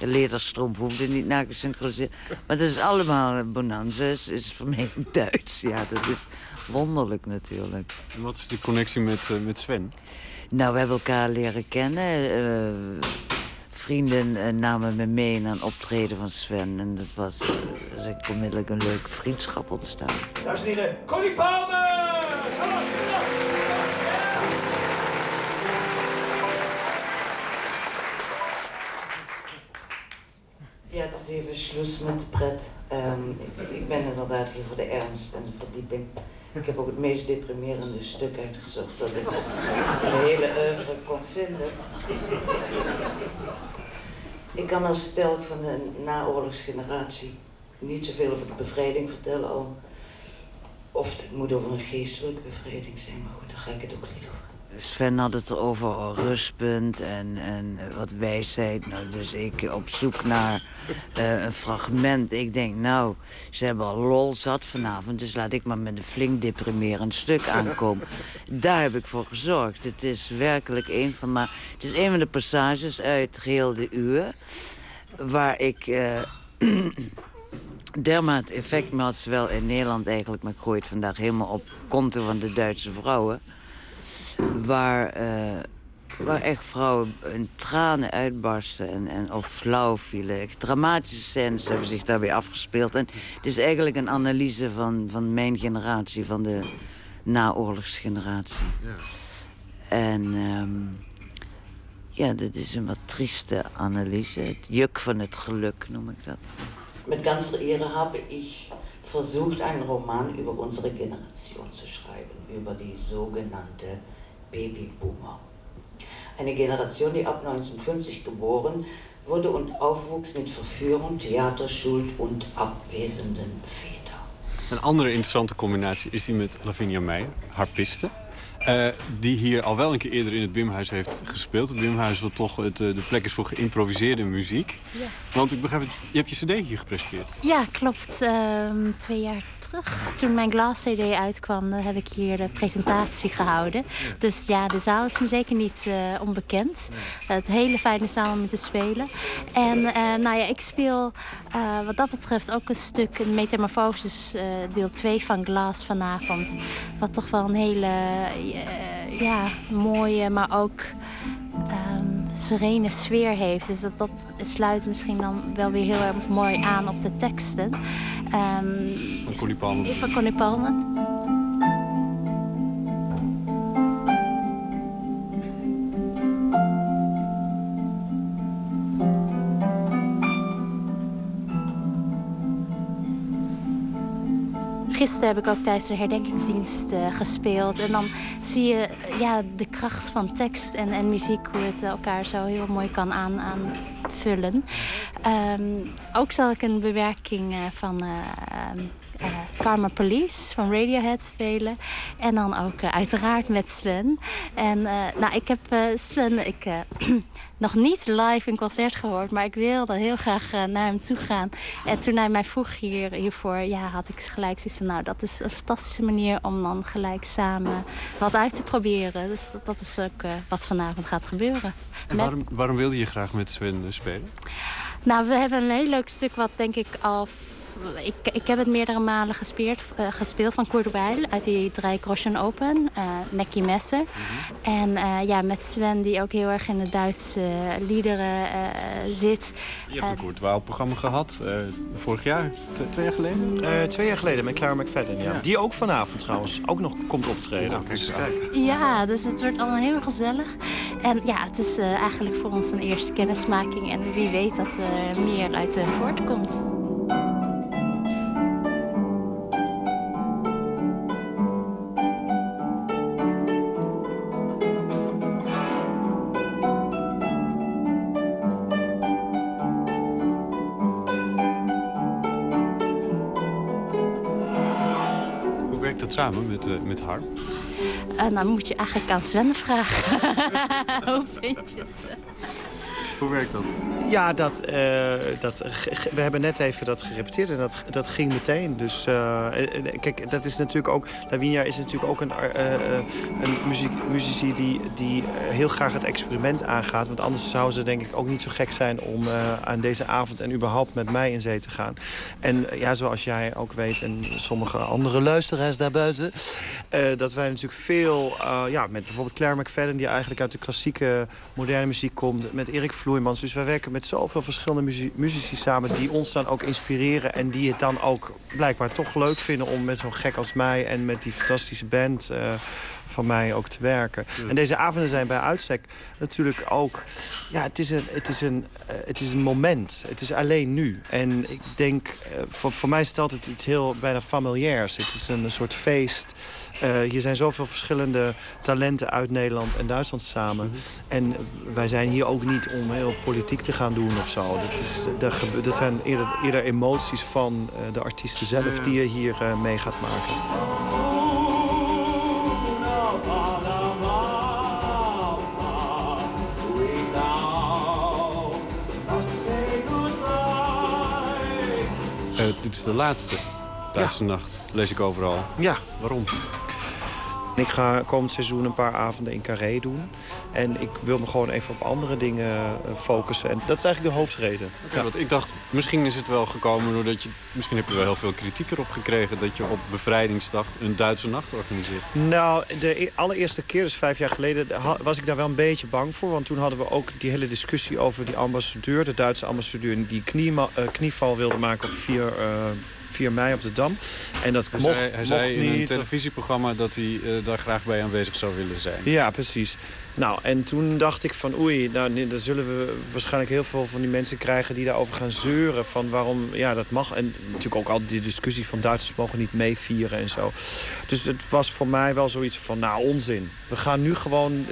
De lederstroom hoefde niet nagesynchroniseerd. Maar dat is allemaal, eh, Bonanza is, is voor mij Duits. Ja, dat is wonderlijk natuurlijk. En wat is die connectie met, eh, met Sven? Nou, we hebben elkaar leren kennen. Vrienden eh, namen me mee naar een optreden van Sven. En dat was eh, er is eigenlijk onmiddellijk een leuke vriendschap ontstaan. Dames en heren, Connie Palmer! Ja, het is even sluis met de pret. Ehm, ik, ik ben inderdaad hier voor de ernst en de verdieping. Ik heb ook het meest deprimerende stuk uitgezocht dat ik de hele oeuvre kon vinden. Ik kan als telk van de naoorlogsgeneratie niet zoveel over de bevrijding vertellen al. Of het moet over een geestelijke bevrijding zijn, maar goed, daar ga ik het ook niet over. Sven had het over rustpunt en, en wat wijsheid. Nou, dus ik op zoek naar eh, een fragment. Ik denk, nou, ze hebben al lol zat vanavond... dus laat ik maar met een flink deprimerend stuk aankomen. Daar heb ik voor gezorgd. Het is werkelijk een van, maar het is een van de passages uit Geheel de Uur... waar ik... eh, dermate effect had, zowel in Nederland eigenlijk... maar ik vandaag helemaal op konto van de Duitse vrouwen... waar, eh, waar echt vrouwen hun tranen uitbarsten en, en of flauw vielen. Echt Dramatische scènes hebben zich daarbij afgespeeld. En het is eigenlijk een analyse van, van mijn generatie, van de naoorlogsgeneratie. En ehm, ja, dit is een wat trieste analyse. Het juk van het geluk noem ik dat. Mit ganzer Ehre habe ich versucht, einen Roman über unsere Generation zu schreiben, über die sogenannte Babyboomer. Eine Generation, die ab 1950 geboren wurde und aufwuchs mit Verführung, Theaterschuld und abwesenden Vätern. Een andere interessante combinatie is die met Lavinia Meijer, harpiste. Eh, die hier al wel een keer eerder in het Bimhuis heeft gespeeld. Het Bimhuis wat toch het, eh, de plek is voor geïmproviseerde muziek. Ja. Want ik begrijp het, je hebt je cd hier gepresteerd. Ja, klopt. Ehm, twee jaar toen mijn Glass CD uitkwam, eh, heb ik hier de presentatie gehouden. Dus ja, de zaal is me zeker niet eh, onbekend. Het hele fijne zaal om te spelen. En eh, nou ja, ik speel wat dat betreft ook een stuk, een metamorfosis, deel 2 van Glass vanavond. Wat toch wel een hele ja, mooie, maar ook ehm, serene sfeer heeft. Dus dat, dat sluit misschien dan wel weer heel erg mooi aan op de teksten. Ehm, Van Connie Palmer. van Connie Palmer. Gisteren heb ik ook tijdens de herdenkingsdienst eh, gespeeld. En dan zie je ja, de kracht van tekst en, en muziek, hoe het elkaar zo heel mooi kan aan, aanvullen. Ehm, ook zal ik een bewerking eh, van eh, Karma Police van Radiohead spelen. En dan ook eh, uiteraard met Sven. En eh, nou, ik heb eh, Sven ik, eh, nog niet live in concert gehoord, maar ik wilde heel graag eh, naar hem toe gaan. En toen hij mij vroeg hier, hiervoor, ja, had ik gelijk zoiets van, nou, dat is een fantastische manier om dan gelijk samen wat uit te proberen. Dus dat, dat is ook eh, wat vanavond gaat gebeuren. En Met- waarom, waarom wilde je graag met Sven eh, spelen? nou, we hebben een heel leuk stuk wat denk ik al... Ik, ik heb het meerdere malen gespeeld, eh, gespeeld van Weill uit die Drei Groschen Open, eh Mackie Messer. En eh, ja, met Sven die ook heel erg in de Duitse liederen eh, zit. Je hebt een Weill programma gehad, eh, vorig jaar, t- twee jaar geleden? Eh, twee jaar geleden met Clara McFadden, ja. Die ook vanavond trouwens ook nog komt optreden. Dus, eh, Ja, dus het wordt allemaal heel gezellig. En ja, het is eh, eigenlijk voor ons een eerste kennismaking. En wie weet dat er meer uit voortkomt. Samen met, eh, met Harm? En dan moet je eigenlijk aan Sven vragen. Hoe vind je het? Hoe werkt dat? Ja, dat, eh, dat, we hebben net even dat gerepeteerd en dat, dat ging meteen. Dus eh, eh, kijk, dat is natuurlijk ook... Lavinia is natuurlijk ook een, een muziek, muzici die, die heel graag het experiment aangaat. Want anders zou ze denk ik ook niet zo gek zijn om aan deze avond en überhaupt met mij in zee te gaan. En ja, zoals jij ook weet en sommige andere luisteraars daarbuiten... dat wij natuurlijk veel, ja, met bijvoorbeeld Claire McFadden... die eigenlijk uit de klassieke moderne muziek komt, met Erik Vloeimans. Dus wij werken met zoveel verschillende muzie- muzici samen... die ons dan ook inspireren en die het dan ook blijkbaar toch leuk vinden... om met zo'n gek als mij en met die fantastische band... eh, van mij ook te werken. En deze avonden zijn bij uitstek natuurlijk ook... Ja, het is een, het is een, eh, het is een moment. Het is alleen nu. En ik denk, eh, voor, voor mij is het altijd iets heel bijna familiairs. Het is een, soort feest. Eh, hier zijn zoveel verschillende talenten uit Nederland en Duitsland samen. En wij zijn hier ook niet om heel politiek te gaan doen of zo. Dat, is, dat, dat zijn eerder, eerder emoties van eh, de artiesten zelf... die je hier eh, mee gaat maken. Dit is de laatste Duitse nacht, lees ik overal. Ja. Waarom? Ik ga komend seizoen een paar avonden in Carré doen. En ik wil me gewoon even op andere dingen eh, focussen. En dat is eigenlijk de hoofdreden. Ja, want ik dacht, misschien is het wel gekomen doordat je... Misschien heb je wel heel veel kritiek erop gekregen... dat je op bevrijdingsdag een Duitse nacht organiseert. Nou, de e- allereerste keer, dus vijf jaar geleden, was ik daar wel een beetje bang voor. Want toen hadden we ook die hele discussie over die ambassadeur, de Duitse ambassadeur, die kniema- eh, knieval wilde maken op 4, eh 4 mei op de Dam. En dat Hij mocht, zei, hij mocht zei in een televisieprogramma dat hij eh, daar graag bij aanwezig zou willen zijn. Ja, precies. Nou, en toen dacht ik van oei, nou, dan zullen we waarschijnlijk heel veel van die mensen krijgen die daarover gaan zeuren. Van waarom, ja, dat mag. En natuurlijk ook al die discussie van Duitsers mogen niet meevieren en zo. Dus het was voor mij wel zoiets van, nou, onzin. We gaan nu gewoon.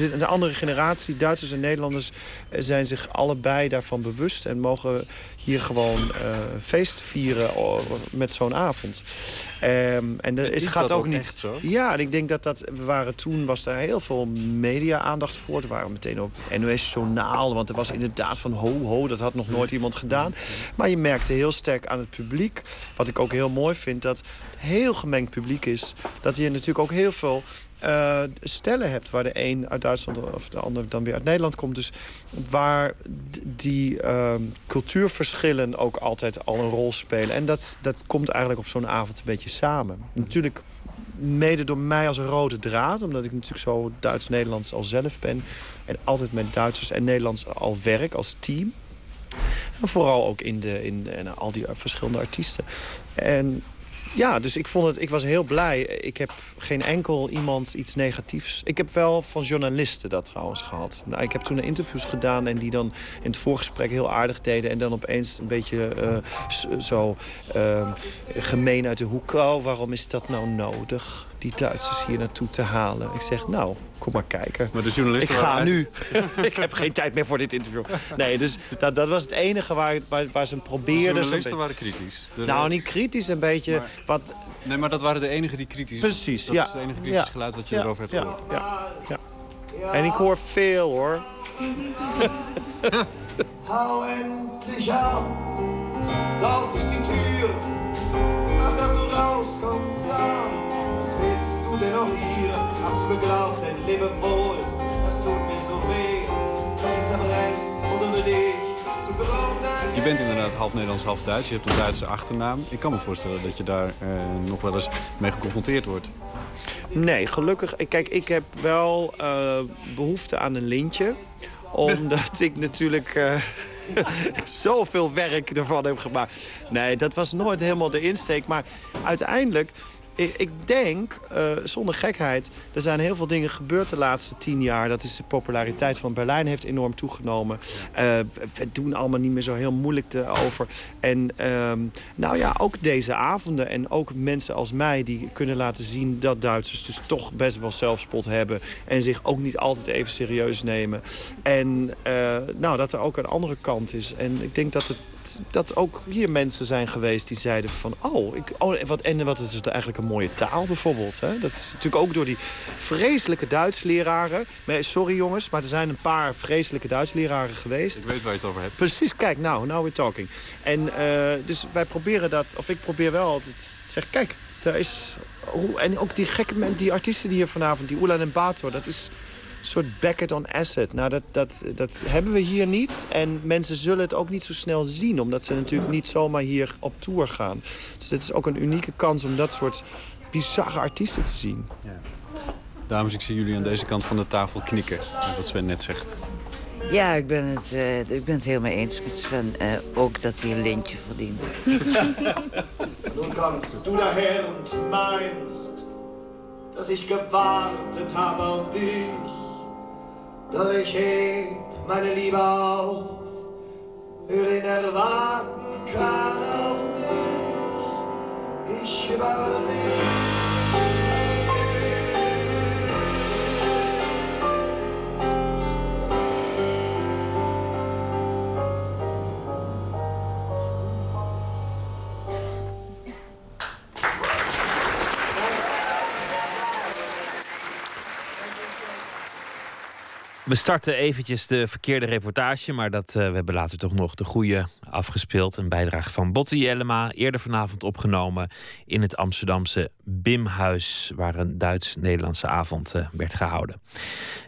Een andere generatie, Duitsers en Nederlanders, zijn zich allebei daarvan bewust en mogen hier gewoon eh, feest vieren oh, met zo'n avond. Ehm, en er is, gaat dat ook ook niet. echt zo? Ja, en ik denk dat dat. We waren toen was daar heel veel media-aandacht voor. Er waren meteen op NOS-journaal. Want er was inderdaad van ho, ho, dat had nog nooit iemand gedaan. Maar je merkte heel sterk aan het publiek. Wat ik ook heel mooi vind, dat het heel gemengd publiek is. Dat je natuurlijk ook heel veel. Eh, stellen hebt waar de een uit Duitsland of de ander dan weer uit Nederland komt. Dus waar die ehm, cultuurverschillen ook altijd al een rol spelen. En dat, dat komt eigenlijk op zo'n avond een beetje samen. Natuurlijk mede door mij als rode draad. Omdat ik natuurlijk zo Duits-Nederlands al zelf ben. En altijd met Duitsers en Nederlands al werk als team. En vooral ook in, de, in, in al die verschillende artiesten. En ja, dus ik, vond het, ik was heel blij. Ik heb geen enkel iemand iets negatiefs. Ik heb wel van journalisten dat trouwens gehad. Nou, ik heb toen interviews gedaan en die dan in het voorgesprek heel aardig deden. En dan opeens een beetje eh, zo eh, gemeen uit de hoek. Oh, waarom is dat nou nodig? Die Duitsers hier naartoe te halen. Ik zeg, nou, kom maar kijken. Maar de journalisten Ik ga nu. ik heb geen tijd meer voor dit interview. Nee, dus dat, dat was het enige waar, waar, waar ze De probeerden... journalisten zo'n waren kritisch. De- Nou, niet kritisch, een beetje... wat, Nee, maar dat waren de enigen die kritisch Precies, Dat ja. is het enige kritische Ja. geluid wat je Ja, erover hebt ja, gehoord. ja, ja. En ik hoor veel, hoor. Hau endlich ab, dort ist die geglaubt, dein Leben wohl, das tut mir so weh, dass ich zerbrenne und ohne dich zugrunde Je bent inderdaad half Nederlands, half Duits. Je hebt een Duitse achternaam. Ik kan me voorstellen dat je daar eh, nog wel eens mee geconfronteerd wordt. Nee, gelukkig. Kijk, ik heb wel eh, behoefte aan een lintje. Omdat ik natuurlijk eh, zoveel werk ervan heb gemaakt. Nee, dat was nooit helemaal de insteek. Maar uiteindelijk, ik, ik denk, eh, zonder gekheid... er zijn heel veel dingen gebeurd de laatste tien jaar. Dat is de populariteit van Berlijn heeft enorm toegenomen. Eh, we doen allemaal niet meer zo heel moeilijk te over. En ehm, nou ja, ook deze avonden en ook mensen als mij... die kunnen laten zien dat Duitsers dus toch best wel zelfspot hebben... en zich ook niet altijd even serieus nemen. En eh, nou, dat er ook een andere kant is. En ik denk dat het dat ook hier mensen zijn geweest die zeiden van... oh, ik, oh en wat, en wat is het eigenlijk een mooie taal bijvoorbeeld. Hè? Dat is natuurlijk ook door die vreselijke Duitsleraren. Sorry jongens, maar er zijn een paar vreselijke Duitsleraren geweest. Ik weet waar je het over hebt. Precies, kijk, nou, now we're talking. En eh, dus wij proberen dat, of ik probeer wel altijd te zeggen... kijk, daar is... En ook die gekke men- die artiesten die hier vanavond, die Oelan en Bator... dat is soort Beckett on acid. Nou, dat, dat, dat hebben we hier niet. En mensen zullen het ook niet zo snel zien... omdat ze natuurlijk niet zomaar hier op tour gaan. Dus dit is ook een unieke kans om dat soort bizarre artiesten te zien. Dames, ik zie jullie aan deze kant van de tafel knikken. Wat Sven net zegt. Ja, ik ben het, eh, ik ben het helemaal eens met Sven. eh, ook dat hij een lintje verdient. Nun kommst du daher und meinst, dass ich gewartet habe auf dich. Doch ich heb meine Liebe auf, für den erwarten kann auf mich. Ich überlebe. We starten eventjes de verkeerde reportage, maar dat, eh, we hebben later toch nog de goede afgespeeld. Een bijdrage van Botte Jellema, eerder vanavond opgenomen in het Amsterdamse Bimhuis, waar een Duits-Nederlandse avond eh, werd gehouden.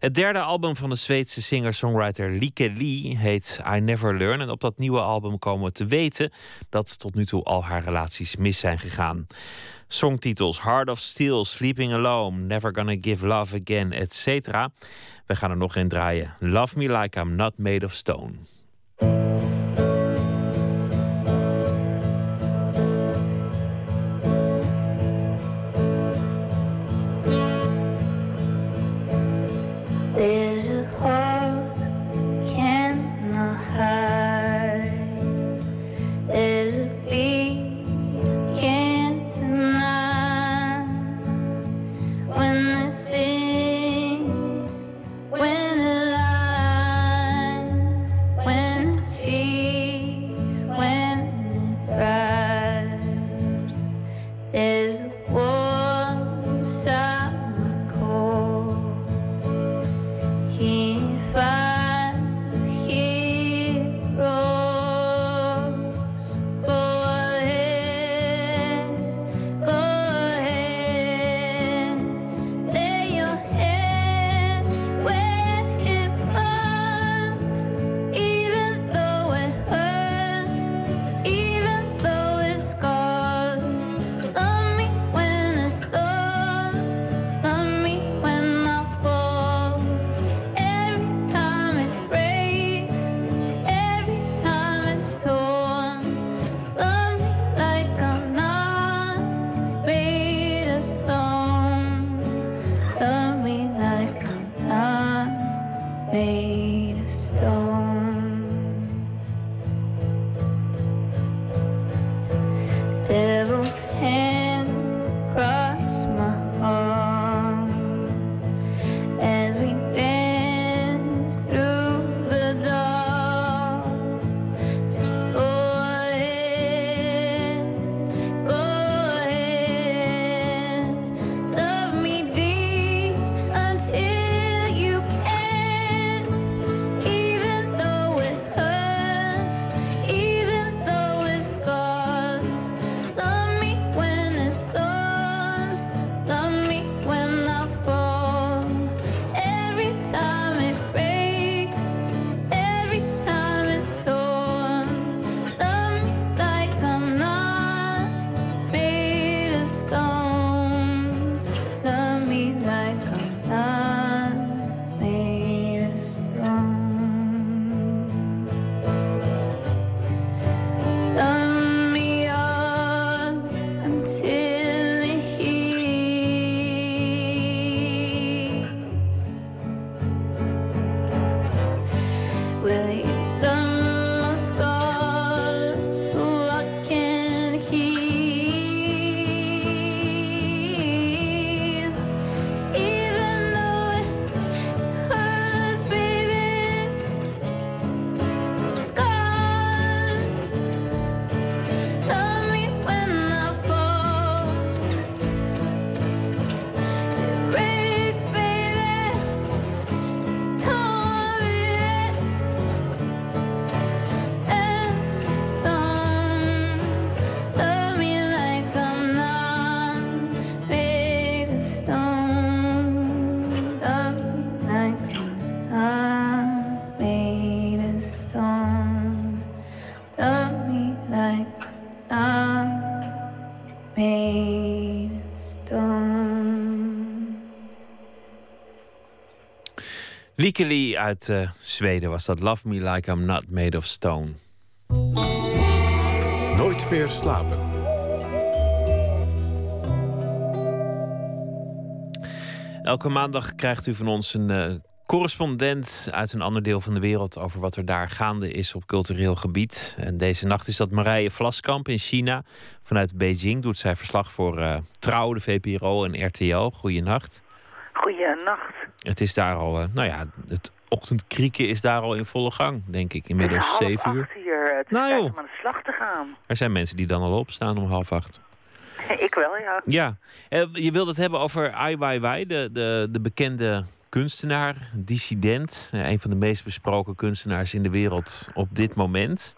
Het derde album van de Zweedse singer-songwriter Lieke Lee heet I Never Learn. En op dat nieuwe album komen we te weten dat tot nu toe al haar relaties mis zijn gegaan. Songtitels Heart of Steel, Sleeping Alone, Never Gonna Give Love Again, etc. We gaan er nog in draaien. Love Me Like I'm Not Made of Stone. Uit eh, Zweden was dat. Love me like I'm not made of stone. Nooit meer slapen. Elke maandag krijgt u van ons een eh, correspondent uit een ander deel van de wereld over wat er daar gaande is op cultureel gebied. En deze nacht is dat Marije Vlaskamp in China. Vanuit Beijing doet zij verslag voor Trouw, de VPRO en RTL. Goeienacht. Goeienacht. Het is daar al, eh, nou ja, het ochtendkrieken is daar al in volle gang, denk ik. Het Inmiddels is zeven uur. hier. Het is Nou, joh. om aan de slag te gaan. Er zijn mensen die dan al opstaan om half acht. Ik wel, ja. Ja, Eh, je wilde het hebben over Ai Weiwei, de, de, de bekende kunstenaar, dissident. eh, Een van de meest besproken kunstenaars in de wereld op dit moment.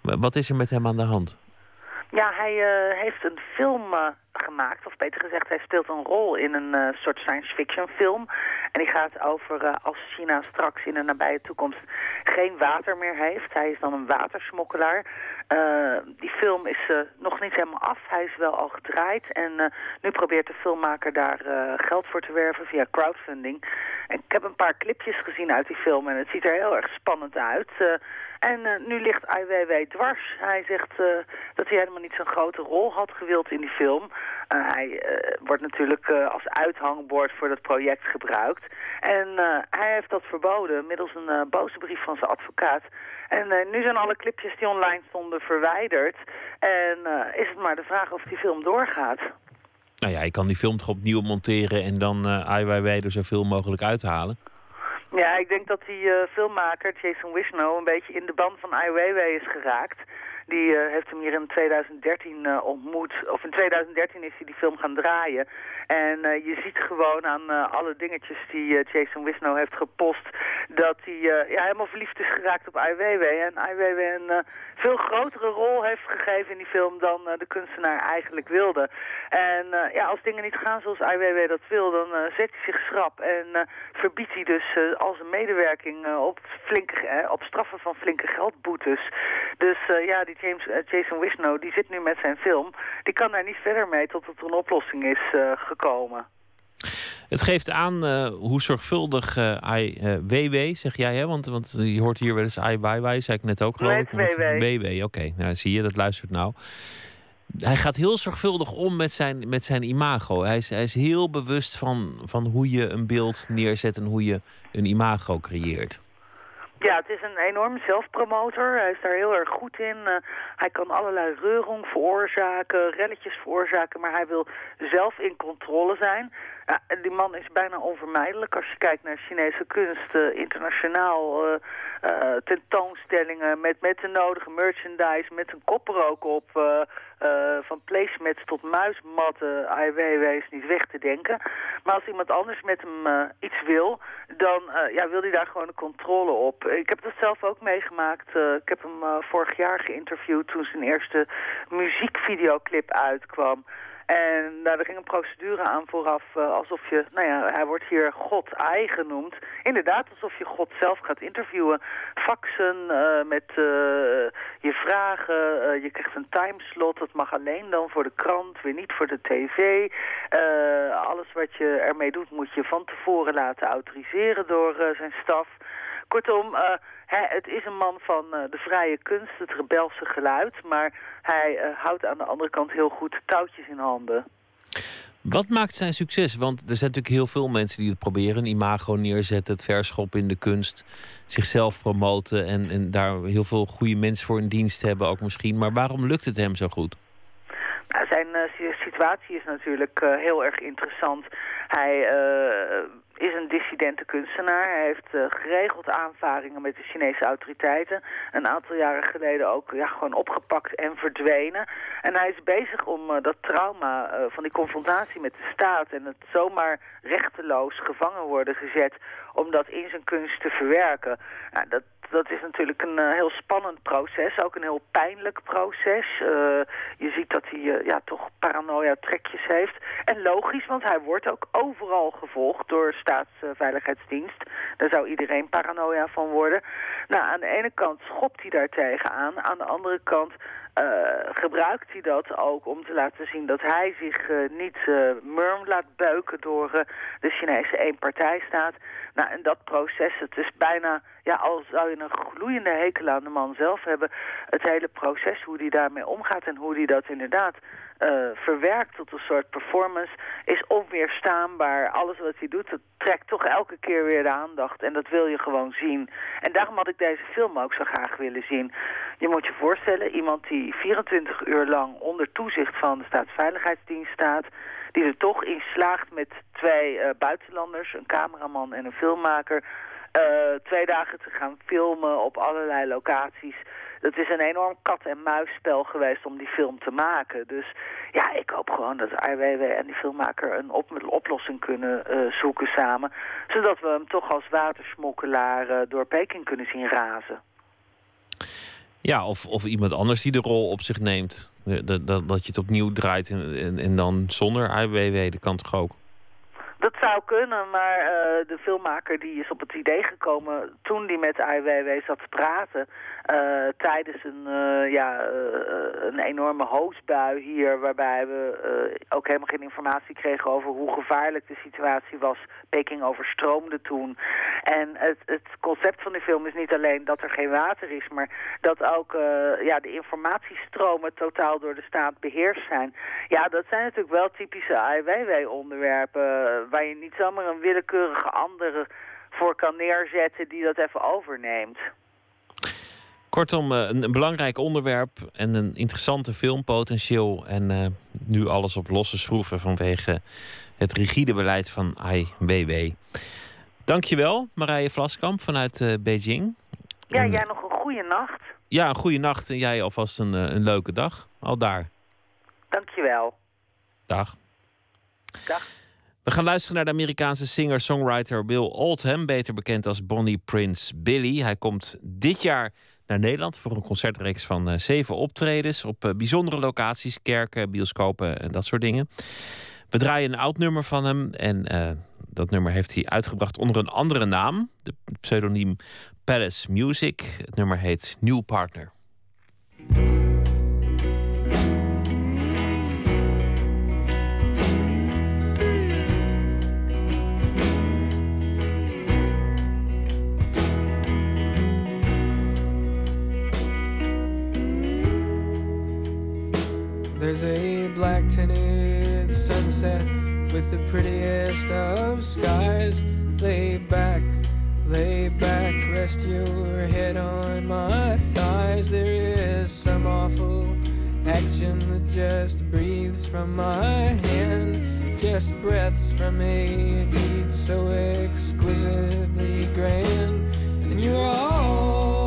Wat is er met hem aan de hand? Ja, hij eh, heeft een film eh, gemaakt. Of beter gezegd, hij speelt een rol in een eh, soort science fiction film. En die gaat over als China straks in de nabije toekomst geen water meer heeft. Hij is dan een watersmokkelaar. Die film is nog niet helemaal af. Hij is wel al gedraaid. En nu probeert de filmmaker daar geld voor te werven via crowdfunding. En ik heb een paar clipjes gezien uit die film en het ziet er heel erg spannend uit. En eh, nu ligt Weiwei dwars. Hij zegt eh, dat hij helemaal niet zo'n grote rol had gewild in die film. Eh, hij wordt natuurlijk als uithangbord voor dat project gebruikt. En hij heeft dat verboden middels een boze brief van zijn advocaat. En nu zijn alle clipjes die online stonden verwijderd. En is het maar de vraag of die film doorgaat. Nou ja, je kan die film toch opnieuw monteren en dan Ai Weiwei er zoveel mogelijk uithalen. Ja, ik denk dat die eh, filmmaker, Jason Wisnow, een beetje in de band van Ai Weiwei is geraakt. Die eh, heeft hem hier in 2013 eh, ontmoet. Of in 2013 is hij die film gaan draaien. En eh, je ziet gewoon aan alle dingetjes die Jason Wisnow heeft gepost... dat hij ja, helemaal verliefd is geraakt op Ai Weiwei. En Ai Weiwei een veel grotere rol heeft gegeven in die film... dan de kunstenaar eigenlijk wilde. En ja, als dingen niet gaan zoals Ai Weiwei dat wil... dan zet hij zich schrap en verbiedt hij dus al zijn medewerking... op, flinke, op straffen van flinke geldboetes. Dus ja, die James, eh, Jason Wisnow die zit nu met zijn film. Die kan daar niet verder mee totdat er een oplossing is eh, gekomen. Het geeft aan eh, hoe zorgvuldig WW, zeg jij, hè? Want, want je hoort hier wel eens Weiwei, zei ik net ook, geloof ik. WW, oké. Nou, zie je, dat luistert nou. Hij gaat heel zorgvuldig om met zijn, met zijn imago. Hij is, hij is heel bewust van, van hoe je een beeld neerzet en hoe je een imago creëert. Ja, het is een enorme zelfpromotor. Hij is daar heel erg goed in. Eh, hij kan allerlei reurong veroorzaken, relletjes veroorzaken, maar hij wil zelf in controle zijn. Ja, die man is bijna onvermijdelijk als je kijkt naar Chinese kunst. eh, internationaal eh, eh, tentoonstellingen met, met de nodige merchandise, met een kop er ook op. van placemats tot muismatten, AIWW is niet weg te denken. Maar als iemand anders met hem iets wil, dan ja, wil hij daar gewoon de controle op. Ik heb dat zelf ook meegemaakt. Ik heb hem vorig jaar geïnterviewd toen zijn eerste muziekvideoclip uitkwam. En nou, er ging een procedure aan vooraf, eh, alsof je, nou ja, hij wordt hier God Ai genoemd. Inderdaad, alsof je God zelf gaat interviewen. Faxen eh, met eh, je vragen, je krijgt een timeslot, dat mag alleen dan voor de krant, weer niet voor de tv. Alles wat je ermee doet moet je van tevoren laten autoriseren door zijn staf. Kortom, hij, het is een man van eh, de vrije kunst, het rebelse geluid. Maar hij eh, houdt aan de andere kant heel goed touwtjes in handen. Wat maakt zijn succes? Want er zijn natuurlijk heel veel mensen die het proberen. Een imago neerzetten, het verschoppen in de kunst. Zichzelf promoten en, en daar heel veel goede mensen voor in dienst hebben ook misschien. Maar waarom lukt het hem zo goed? Nou, zijn eh, si- situatie is natuurlijk heel erg interessant. Hij is een dissidente kunstenaar. Hij heeft eh, geregeld aanvaringen met de Chinese autoriteiten. Een aantal jaren geleden ook ja, gewoon opgepakt en verdwenen. En hij is bezig om eh, dat trauma eh, van die confrontatie met de staat... en het zomaar rechteloos gevangen worden gezet... om dat in zijn kunst te verwerken. Nou, dat dat is natuurlijk een eh, heel spannend proces, ook een heel pijnlijk proces. Eh, je ziet dat hij eh, ja, toch paranoia-trekjes heeft. En logisch, want hij wordt ook overal gevolgd door staatsveiligheidsdienst. Daar zou iedereen paranoia van worden. Nou, aan de ene kant schopt hij daar tegenaan. Aan de andere kant eh, gebruikt hij dat ook om te laten zien dat hij zich eh, niet eh, murm laat beuken door de Chinese eenpartijstaat. Nou, en dat proces, het is bijna, ja, al zou je een gloeiende hekel aan de man zelf hebben, het hele proces, hoe hij daarmee omgaat en hoe hij dat inderdaad verwerkt tot een soort performance, is onweerstaanbaar. Alles wat hij doet, dat trekt toch elke keer weer de aandacht. En dat wil je gewoon zien. En daarom had ik deze film ook zo graag willen zien. Je moet je voorstellen, iemand die 24 uur lang onder toezicht van de Staatsveiligheidsdienst staat... die er toch in slaagt met twee eh, buitenlanders, een cameraman en een filmmaker... eh, twee dagen te gaan filmen op allerlei locaties. Het is een enorm kat-en-muisspel geweest om die film te maken. Dus ja, ik hoop gewoon dat IWW en die filmmaker een op oplossing kunnen eh, zoeken samen. Zodat we hem toch als watersmokkelaar eh, door Peking kunnen zien razen. Ja, of, of iemand anders die de rol op zich neemt. Dat, dat, dat je het opnieuw draait en, en, en dan zonder IWW, dat kan toch ook? Dat zou kunnen, maar eh, de filmmaker die is op het idee gekomen toen die met IWW zat te praten. eh, tijdens een, eh, ja, een enorme hoosbui hier, waarbij we ook helemaal geen informatie kregen over hoe gevaarlijk de situatie was. Peking overstroomde toen. En het, het concept van die film is niet alleen dat er geen water is, maar dat ook ja, de informatiestromen totaal door de staat beheerst zijn. Ja, dat zijn natuurlijk wel typische AIWW-onderwerpen, eh, waar je niet zomaar een willekeurige andere voor kan neerzetten die dat even overneemt. Kortom, eh, een, een belangrijk onderwerp en een interessante filmpotentieel. En eh, nu alles op losse schroeven vanwege het rigide beleid van IWW. Dankjewel, Marije Vlaskamp vanuit eh, Beijing. Ja, En, jij nog een goede nacht. Ja, een goede nacht en jij alvast een, een leuke dag. Al daar. Dankjewel. Dag. Dag. We gaan luisteren naar de Amerikaanse singer-songwriter Bill Oldham, beter bekend als Bonnie Prince Billy. Hij komt dit jaar naar Nederland voor een concertreeks van eh, zeven optredens op eh, bijzondere locaties, kerken, bioscopen en dat soort dingen. We draaien een oud nummer van hem en eh, dat nummer heeft hij uitgebracht onder een andere naam, de pseudoniem Palace Music. Het nummer heet New Partner. There's a black tinted sunset with the prettiest of skies. Lay back, lay back, rest your head on my thighs. There is some awful action that just breathes from my hand. Just breaths from a deed so exquisitely grand. And you're always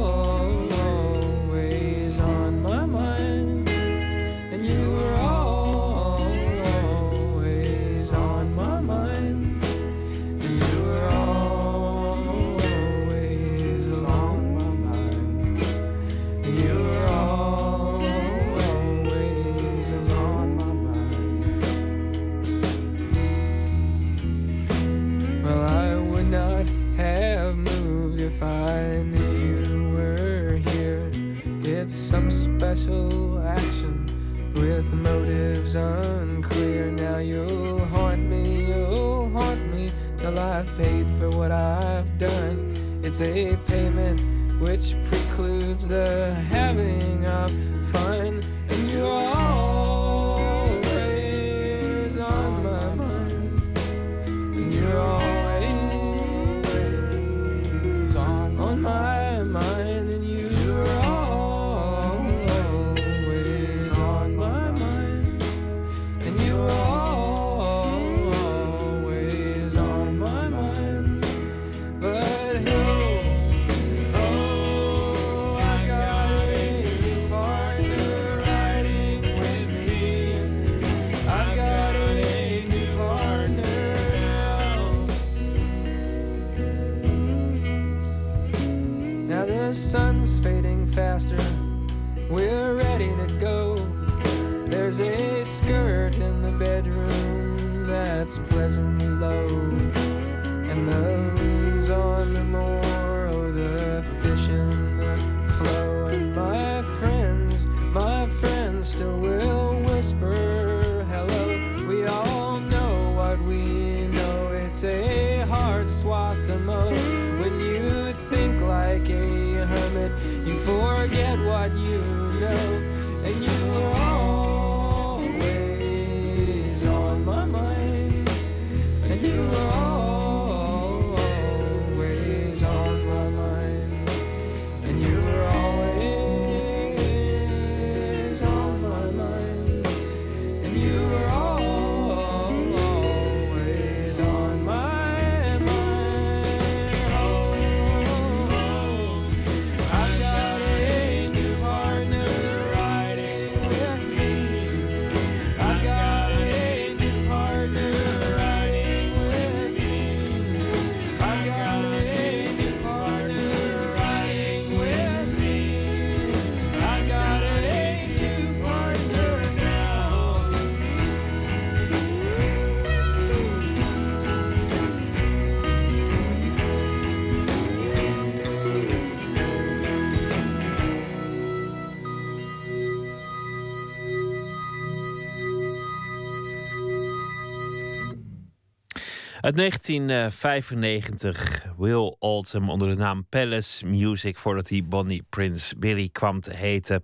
Uit 1995 Will Oldham onder de naam Palace Music voordat hij Bonnie Prince Billy kwam te heten.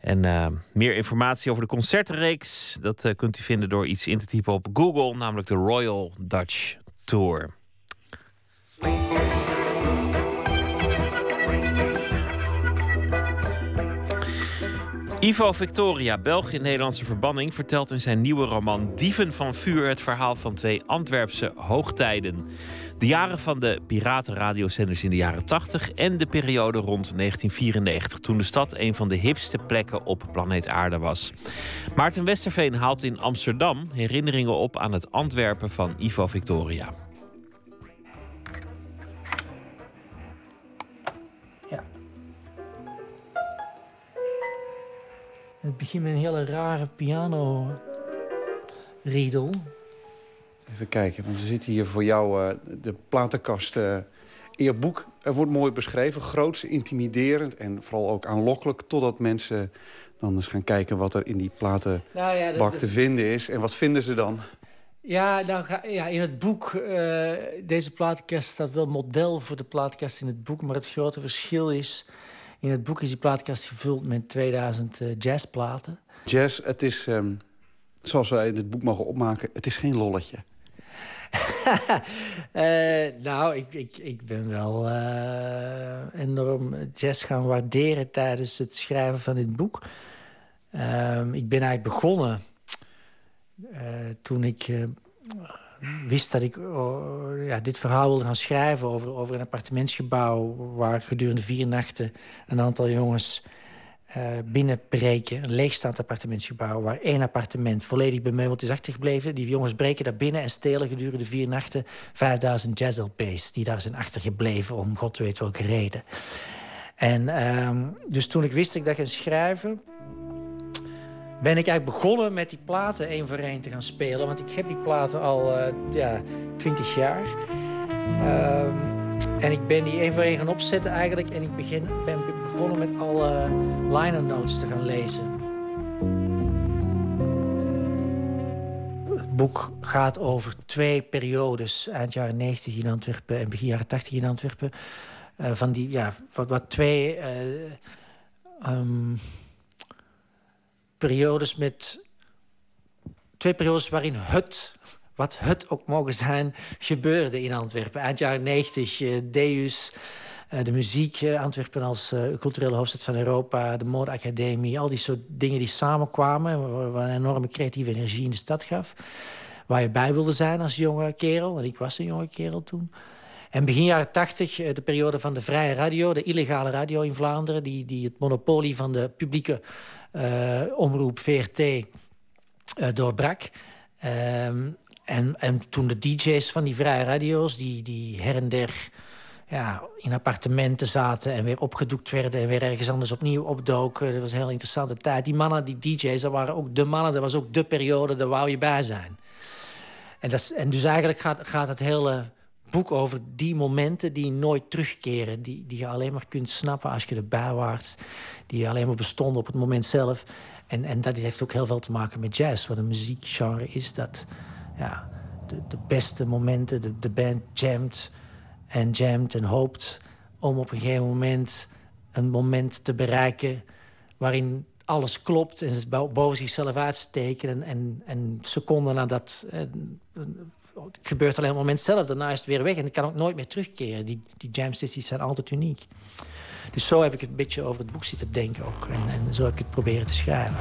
En eh, meer informatie over de concertenreeks dat eh, kunt u vinden door iets in te typen op Google, namelijk de Royal Dutch Tour. Ivo Victoria, België-Nederlandse verbanning, vertelt in zijn nieuwe roman Dieven van Vuur het verhaal van twee Antwerpse hoogtijden. De jaren van de piratenradiozenders in de jaren 80 en de periode rond 1994, toen de stad een van de hipste plekken op planeet Aarde was. Maarten Westerveen haalt in Amsterdam herinneringen op aan het Antwerpen van Ivo Victoria. Het begint met een hele rare piano riedel. Even kijken, want we zitten hier voor jou, eh, de platenkast. eh Eer boek er wordt mooi beschreven, groots, intimiderend... en vooral ook aanlokkelijk, totdat mensen dan eens gaan kijken... wat er in die platenbak Nou ja, dat- te vinden is. En wat vinden ze dan? Ja, nou, ja, in het boek, eh, deze plaatkast staat wel model voor de plaatkast in het boek. Maar het grote verschil is, in het boek is die plaatkast gevuld met 2000 eh, jazzplaten. Jazz, het is, ehm, zoals wij in het boek mogen opmaken... het is geen lolletje. Eh, nou, ik, ik, ik ben wel eh, enorm jazz gaan waarderen tijdens het schrijven van dit boek. Ehm, ik ben eigenlijk begonnen toen ik wist dat ik oh, ja, dit verhaal wilde gaan schrijven over, over een appartementsgebouw waar gedurende vier nachten een aantal jongens eh, binnenbreken. Een leegstaand appartementsgebouw waar één appartement volledig bemeubeld is achtergebleven. Die jongens breken daar binnen en stelen gedurende vier nachten 5000 jazz LP's die daar zijn achtergebleven om god weet welke reden. En ehm, dus toen ik wist dat ik dat ging schrijven, ben ik eigenlijk begonnen met die platen één voor één te gaan spelen. Want ik heb die platen al eh ja, 20 jaar. Ehm, en ik ben die één voor één gaan opzetten eigenlijk. En ik begin, ben begonnen met alle liner notes te gaan lezen. Het boek gaat over twee periodes, eind jaren 90 in Antwerpen en begin jaren 80 in Antwerpen. Eh, van die, ja, wat, wat twee eh, ehm, periodes met. Twee periodes waarin het, wat het ook mogen zijn, gebeurde in Antwerpen. Eind jaren 90, eh, Deus, eh, de muziek, eh, Antwerpen als culturele hoofdstad van Europa, de modeacademie, al die soort dingen die samenkwamen, wa- wat een enorme creatieve energie in de stad gaf. Waar je bij wilde zijn als jonge kerel, en ik was een jonge kerel toen. En begin jaren tachtig, de periode van de vrije radio, de illegale radio in Vlaanderen, die, die het monopolie van de publieke eh, omroep VRT eh, doorbrak. Ehm, en, en toen de DJ's van die vrije radio's, die, die her en der ja, in appartementen zaten en weer opgedoekt werden... en weer ergens anders opnieuw opdoken. Dat was een heel interessante tijd. Die mannen, die DJ's, dat waren ook de mannen. Dat was ook de periode, daar wou je bij zijn. En, dat en dus eigenlijk gaat, gaat het hele boek over die momenten die nooit terugkeren. Die, die je alleen maar kunt snappen als je erbij waart. Die alleen maar bestonden op het moment zelf. En, en dat heeft ook heel veel te maken met jazz. Wat een muziekgenre is dat... Ja, de, de beste momenten, de, de band jamt en jamt en hoopt... om op een gegeven moment een moment te bereiken... waarin alles klopt en ze bo- boven zichzelf uitsteken. En, en, en seconden nadat... eh, het gebeurt alleen op het moment zelf, daarna is het weer weg. En het kan ook nooit meer terugkeren. Die, die jam sessies zijn altijd uniek. Dus zo heb ik het een beetje over het boek zitten denken ook. En, en zo heb ik het proberen te schrijven.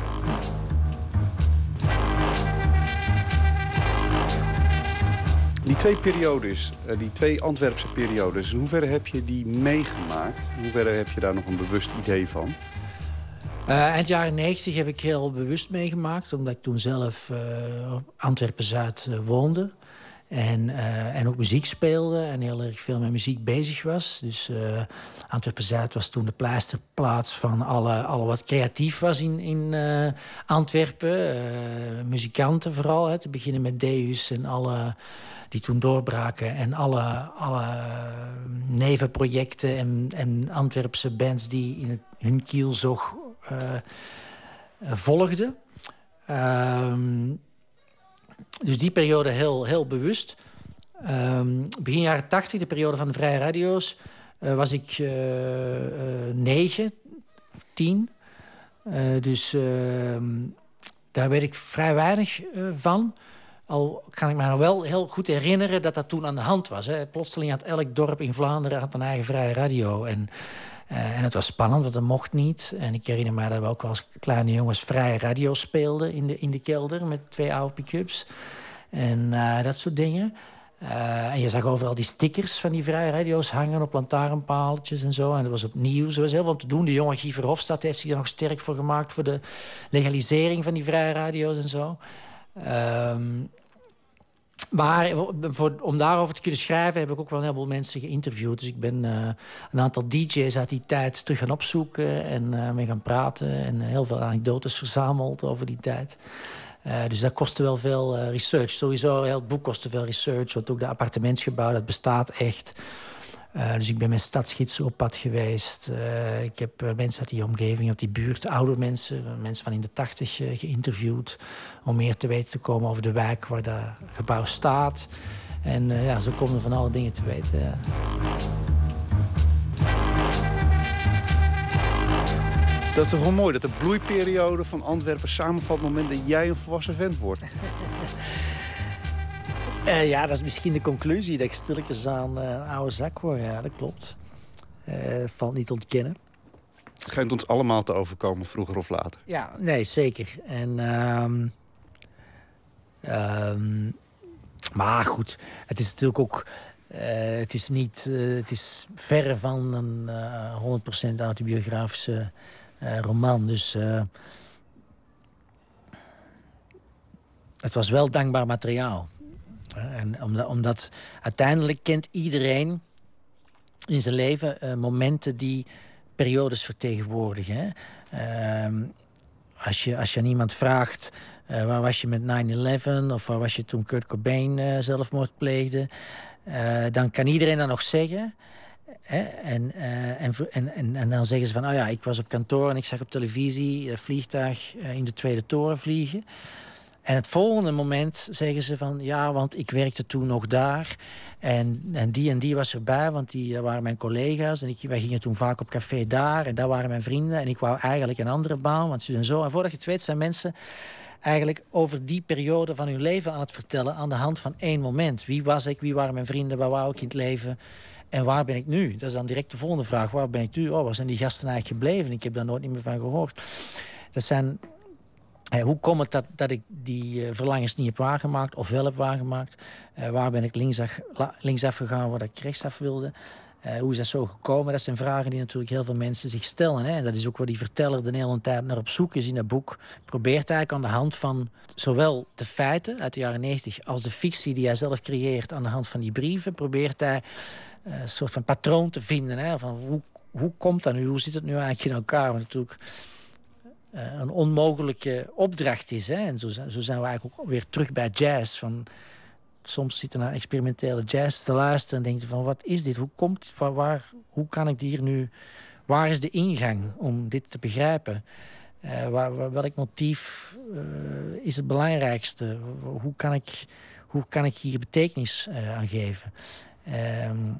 Die twee periodes, eh, die twee Antwerpse periodes... in hoeverre heb je die meegemaakt? In hoeverre heb je daar nog een bewust idee van? Eh, eind jaren 90 heb ik heel bewust meegemaakt, omdat ik toen zelf op Antwerpen-Zuid woonde. En, eh, en ook muziek speelde en heel erg veel met muziek bezig was. Dus eh, Antwerpen-Zuid was toen de pleisterplaats van alle, alle wat creatief was in, in eh, Antwerpen. Muzikanten vooral, hè, te beginnen met Deus en alle die toen doorbraken. En alle, alle nevenprojecten en, en Antwerpse bands die in het, hun kielzog volgden. Ehm, dus die periode heel, heel bewust. Ehm, begin jaren tachtig, de periode van de vrije radio's... eh, was ik eh, eh, negen, tien. Dus ehm, daar weet ik vrij weinig van. Al kan ik me nog wel heel goed herinneren dat dat toen aan de hand was. Hè. Plotseling had elk dorp in Vlaanderen had een eigen vrije radio. En, en het was spannend, want dat mocht niet. En ik herinner me dat we ook wel als kleine jongens vrije radio speelden... in de, in de kelder met twee oude pick-ups. En eh, dat soort dingen. Eh, en je zag overal die stickers van die vrije radio's hangen op lantaarnpaaltjes en zo. En dat was opnieuw. Er was heel veel te doen. De jonge Guy Verhofstadt heeft zich er nog sterk voor gemaakt... voor de legalisering van die vrije radio's en zo. Ehm, maar om daarover te kunnen schrijven heb ik ook wel een heleboel mensen geïnterviewd. Dus ik ben eh, een aantal DJ's uit die tijd terug gaan opzoeken en eh, mee gaan praten. En heel veel anekdotes verzameld over die tijd. Eh, dus dat kostte wel veel eh, research. Sowieso, heel het boek kostte veel research. Want ook de appartementsgebouw, dat bestaat echt. Eh, dus ik ben met stadsgidsen op pad geweest. Eh, ik heb eh, mensen uit die omgeving, uit die buurt, oude mensen, mensen van in de tachtig eh, geïnterviewd. Om meer te weten te komen over de wijk waar dat gebouw staat. En ja, zo komen we van alle dingen te weten. ja. Dat is toch wel mooi, dat de bloeiperiode van Antwerpen samenvalt... op het moment dat jij een volwassen vent wordt. Eh, ja, dat is misschien de conclusie. Dat ik stilletjes aan eh, een oude zak word. Ja, dat klopt. Eh, valt niet ontkennen. Het schijnt ons allemaal te overkomen, vroeger of later. Ja, nee, zeker. En, ehm, ehm, maar goed, het is natuurlijk ook... eh, het is niet... eh, het is verre van een eh 100% autobiografische eh, roman. Dus... eh, het was wel dankbaar materiaal. En omdat, omdat uiteindelijk kent iedereen in zijn leven eh, momenten die periodes vertegenwoordigen. Hè? Ehm, als, je, als je aan iemand vraagt, eh, waar was je met 9-11... of waar was je toen Kurt Cobain eh, zelfmoord pleegde... dan kan iedereen dat nog zeggen... Hè? En, en, en, en, dan zeggen ze van, oh ja, ik was op kantoor en ik zag op televisie een vliegtuig in de Tweede Toren vliegen. En het volgende moment zeggen ze van, ja, want ik werkte toen nog daar. En, en die en die was erbij, want die dat waren mijn collega's. En ik, wij gingen toen vaak op café daar en daar waren mijn vrienden. En ik wou eigenlijk een andere baan, want zo en zo. En voordat je het weet zijn mensen eigenlijk over die periode van hun leven aan het vertellen... aan de hand van één moment. Wie was ik, wie waren mijn vrienden, waar wou ik in het leven... En waar ben ik nu? Dat is dan direct de volgende vraag. Waar ben ik nu? Oh, waar zijn die gasten eigenlijk gebleven? Ik heb daar nooit meer van gehoord. Dat zijn... eh, hoe komt het dat, dat ik die eh, verlangens niet heb waargemaakt of wel heb waargemaakt? Eh, waar ben ik linksaf, linksaf gegaan waar ik rechtsaf wilde? Hoe is dat zo gekomen? Dat zijn vragen die natuurlijk heel veel mensen zich stellen. Hè? Dat is ook waar die verteller de hele tijd naar op zoek is in het boek. Probeert eigenlijk aan de hand van zowel de feiten uit de jaren 90 als de fictie die hij zelf creëert aan de hand van die brieven, probeert hij een soort van patroon te vinden. Hè? Van hoe, hoe komt dat nu? Hoe zit het nu eigenlijk in elkaar? Want natuurlijk een onmogelijke opdracht is. Hè? En zo, zo zijn we eigenlijk ook weer terug bij jazz. Van, soms zitten naar experimentele jazz te luisteren en denk je van wat is dit? Hoe komt waar, waar hoe kan ik hier nu? Waar is de ingang om dit te begrijpen? Eh, waar, welk motief eh, is het belangrijkste? Hoe kan ik, hoe kan ik hier betekenis eh, aan geven? Ehm,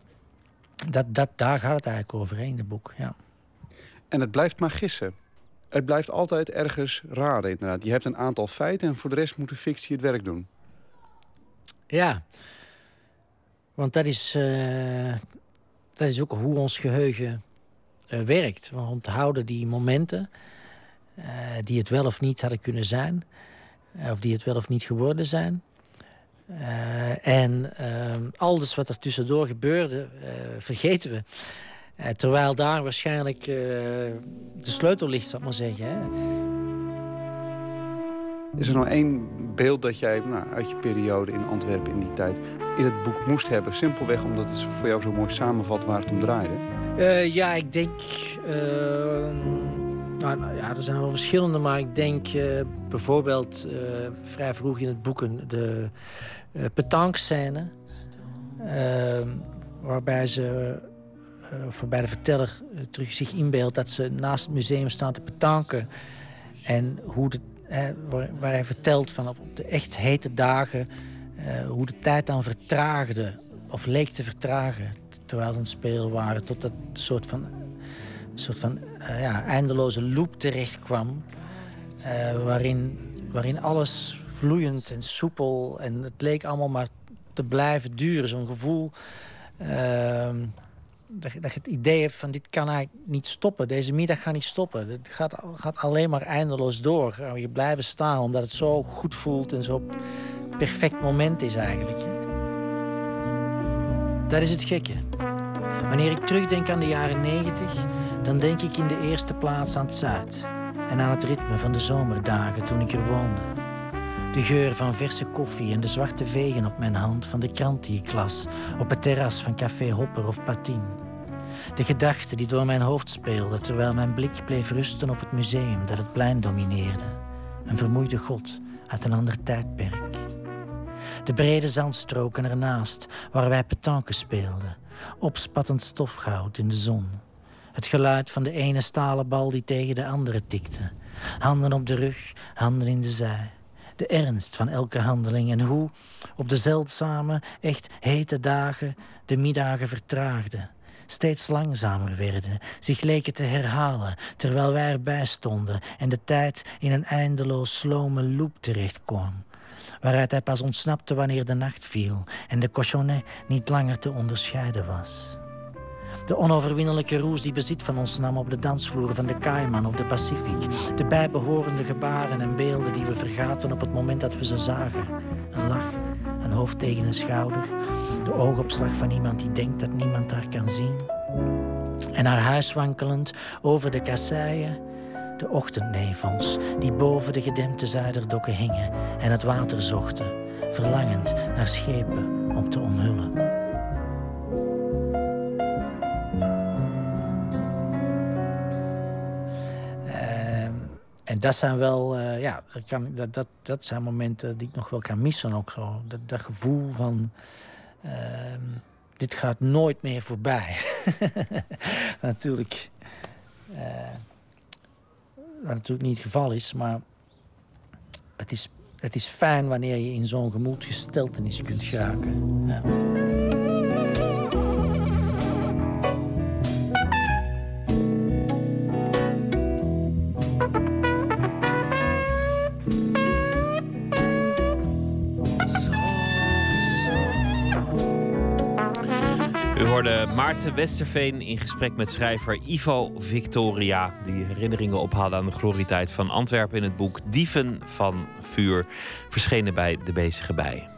dat, dat, daar gaat het eigenlijk over in het boek. Ja. En het blijft maar gissen. Het blijft altijd ergens raden, inderdaad. Je hebt een aantal feiten en voor de rest moet de fictie het werk doen. Ja, want dat is, eh, dat is ook hoe ons geheugen eh, werkt. We onthouden die momenten eh, die het wel of niet hadden kunnen zijn, of die het wel of niet geworden zijn. En ehm, alles wat er tussendoor gebeurde, vergeten we. Eh, terwijl daar waarschijnlijk eh, de sleutel ligt, zal ik maar zeggen. Hè. Is er nou één beeld dat jij nou, uit je periode in Antwerpen in die tijd in het boek moest hebben? Simpelweg omdat het voor jou zo mooi samenvat waar het om draaide. Eh, ja, ik denk. nou, nou ja, er zijn wel verschillende, maar ik denk bijvoorbeeld vrij vroeg in het boek de uh, petanque-scène. eh, waarbij ze, eh, of waarbij de verteller eh, terug zich inbeeldt dat ze naast het museum staan te petanken. En hoe waar, hij vertelt van op de echt hete dagen eh, hoe de tijd dan vertraagde, of leek te vertragen, terwijl ze het spelen waren, tot dat soort van, een soort van ja, eindeloze loop terecht kwam, waarin, waarin alles vloeiend en soepel en het leek allemaal maar te blijven duren. Zo'n gevoel ehm, dat, je- het idee hebt van dit kan eigenlijk niet stoppen. Deze middag gaat niet stoppen. Het gaat, gaat alleen maar eindeloos door. Je blijven staan omdat het zo goed voelt en zo perfect moment is eigenlijk. Dat is het gekke. Wanneer ik terugdenk aan de jaren 90, dan denk ik in de eerste plaats aan het zuid. En aan het ritme van de zomerdagen toen ik er woonde. De geur van verse koffie en de zwarte vegen op mijn hand van de krant die ik las op het terras van Café Hopper of Patien. De gedachten die door mijn hoofd speelden terwijl mijn blik bleef rusten op het museum dat het plein domineerde. Een vermoeide god uit een ander tijdperk. De brede zandstroken ernaast, waar wij petanque speelden. Opspattend stofgoud in de zon. Het geluid van de ene stalen bal die tegen de andere tikte. Handen op de rug, handen in de zij. De ernst van elke handeling en hoe op de zeldzame, echt hete dagen de middagen vertraagden. Steeds langzamer werden, zich leken te herhalen terwijl wij erbij stonden en de tijd in een eindeloos slome loop terecht kwam waaruit hij pas ontsnapte wanneer de nacht viel en de cochonnet niet langer te onderscheiden was. De onoverwinnelijke roes die bezit van ons nam op de dansvloer van de Cayman of de Pacific. De bijbehorende gebaren en beelden die we vergaten op het moment dat we ze zagen. Een lach, een hoofd tegen een schouder. De oogopslag van iemand die denkt dat niemand haar kan zien. En naar huis wankelend over de kasseien de ochtendnevels die boven de gedempte zuiderdokken hingen en het water zochten, verlangend naar schepen om te omhullen. En dat zijn wel, eh, ja, dat, kan, dat, dat, dat zijn momenten die ik nog wel kan missen ook zo. Dat, dat gevoel van, ehm, dit gaat nooit meer voorbij. Natuurlijk, eh, wat natuurlijk niet het geval is, maar het is, het is fijn wanneer je in zo'n gemoedsgesteltenis kunt geraken. Ja. Maarten Westerveen in gesprek met schrijver Ivo Victoria. Die herinneringen ophaalde aan de glorietijd van Antwerpen in het boek Dieven van Vuur. Verschenen bij De Bezige Bij.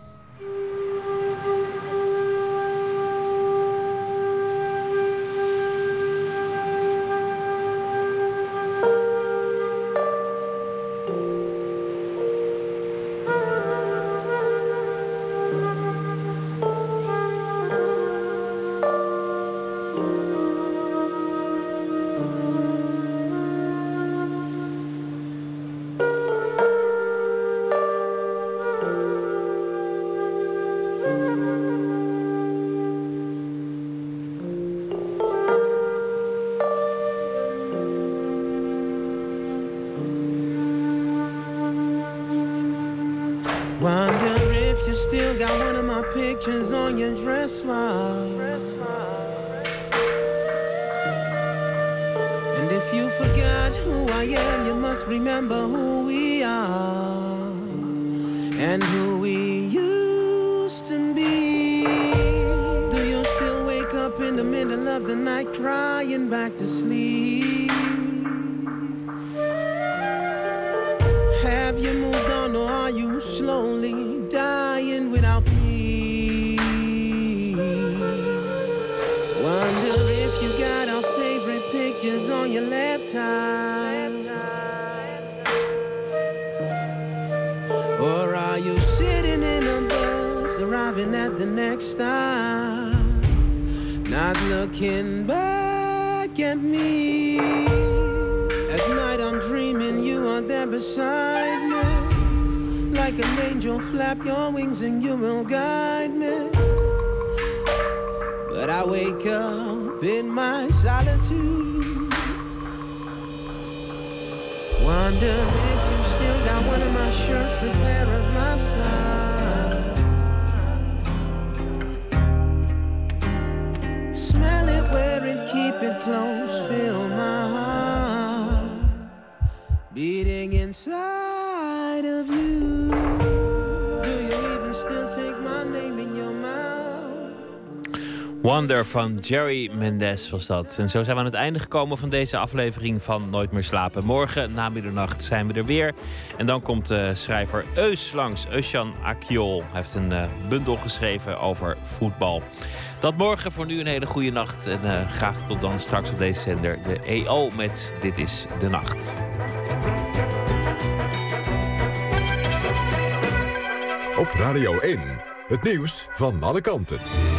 Van Jerry Mendes was dat. En zo zijn we aan het einde gekomen van deze aflevering van Nooit meer slapen. Morgen na middernacht zijn we er weer. En dan komt de schrijver Eus langs, Eusjan Akiol. Hij heeft een eh, bundel geschreven over voetbal. Dat morgen voor nu een hele goede nacht. En eh, graag tot dan straks op deze zender. De EO met Dit is de Nacht. Op Radio 1, het nieuws van alle kanten.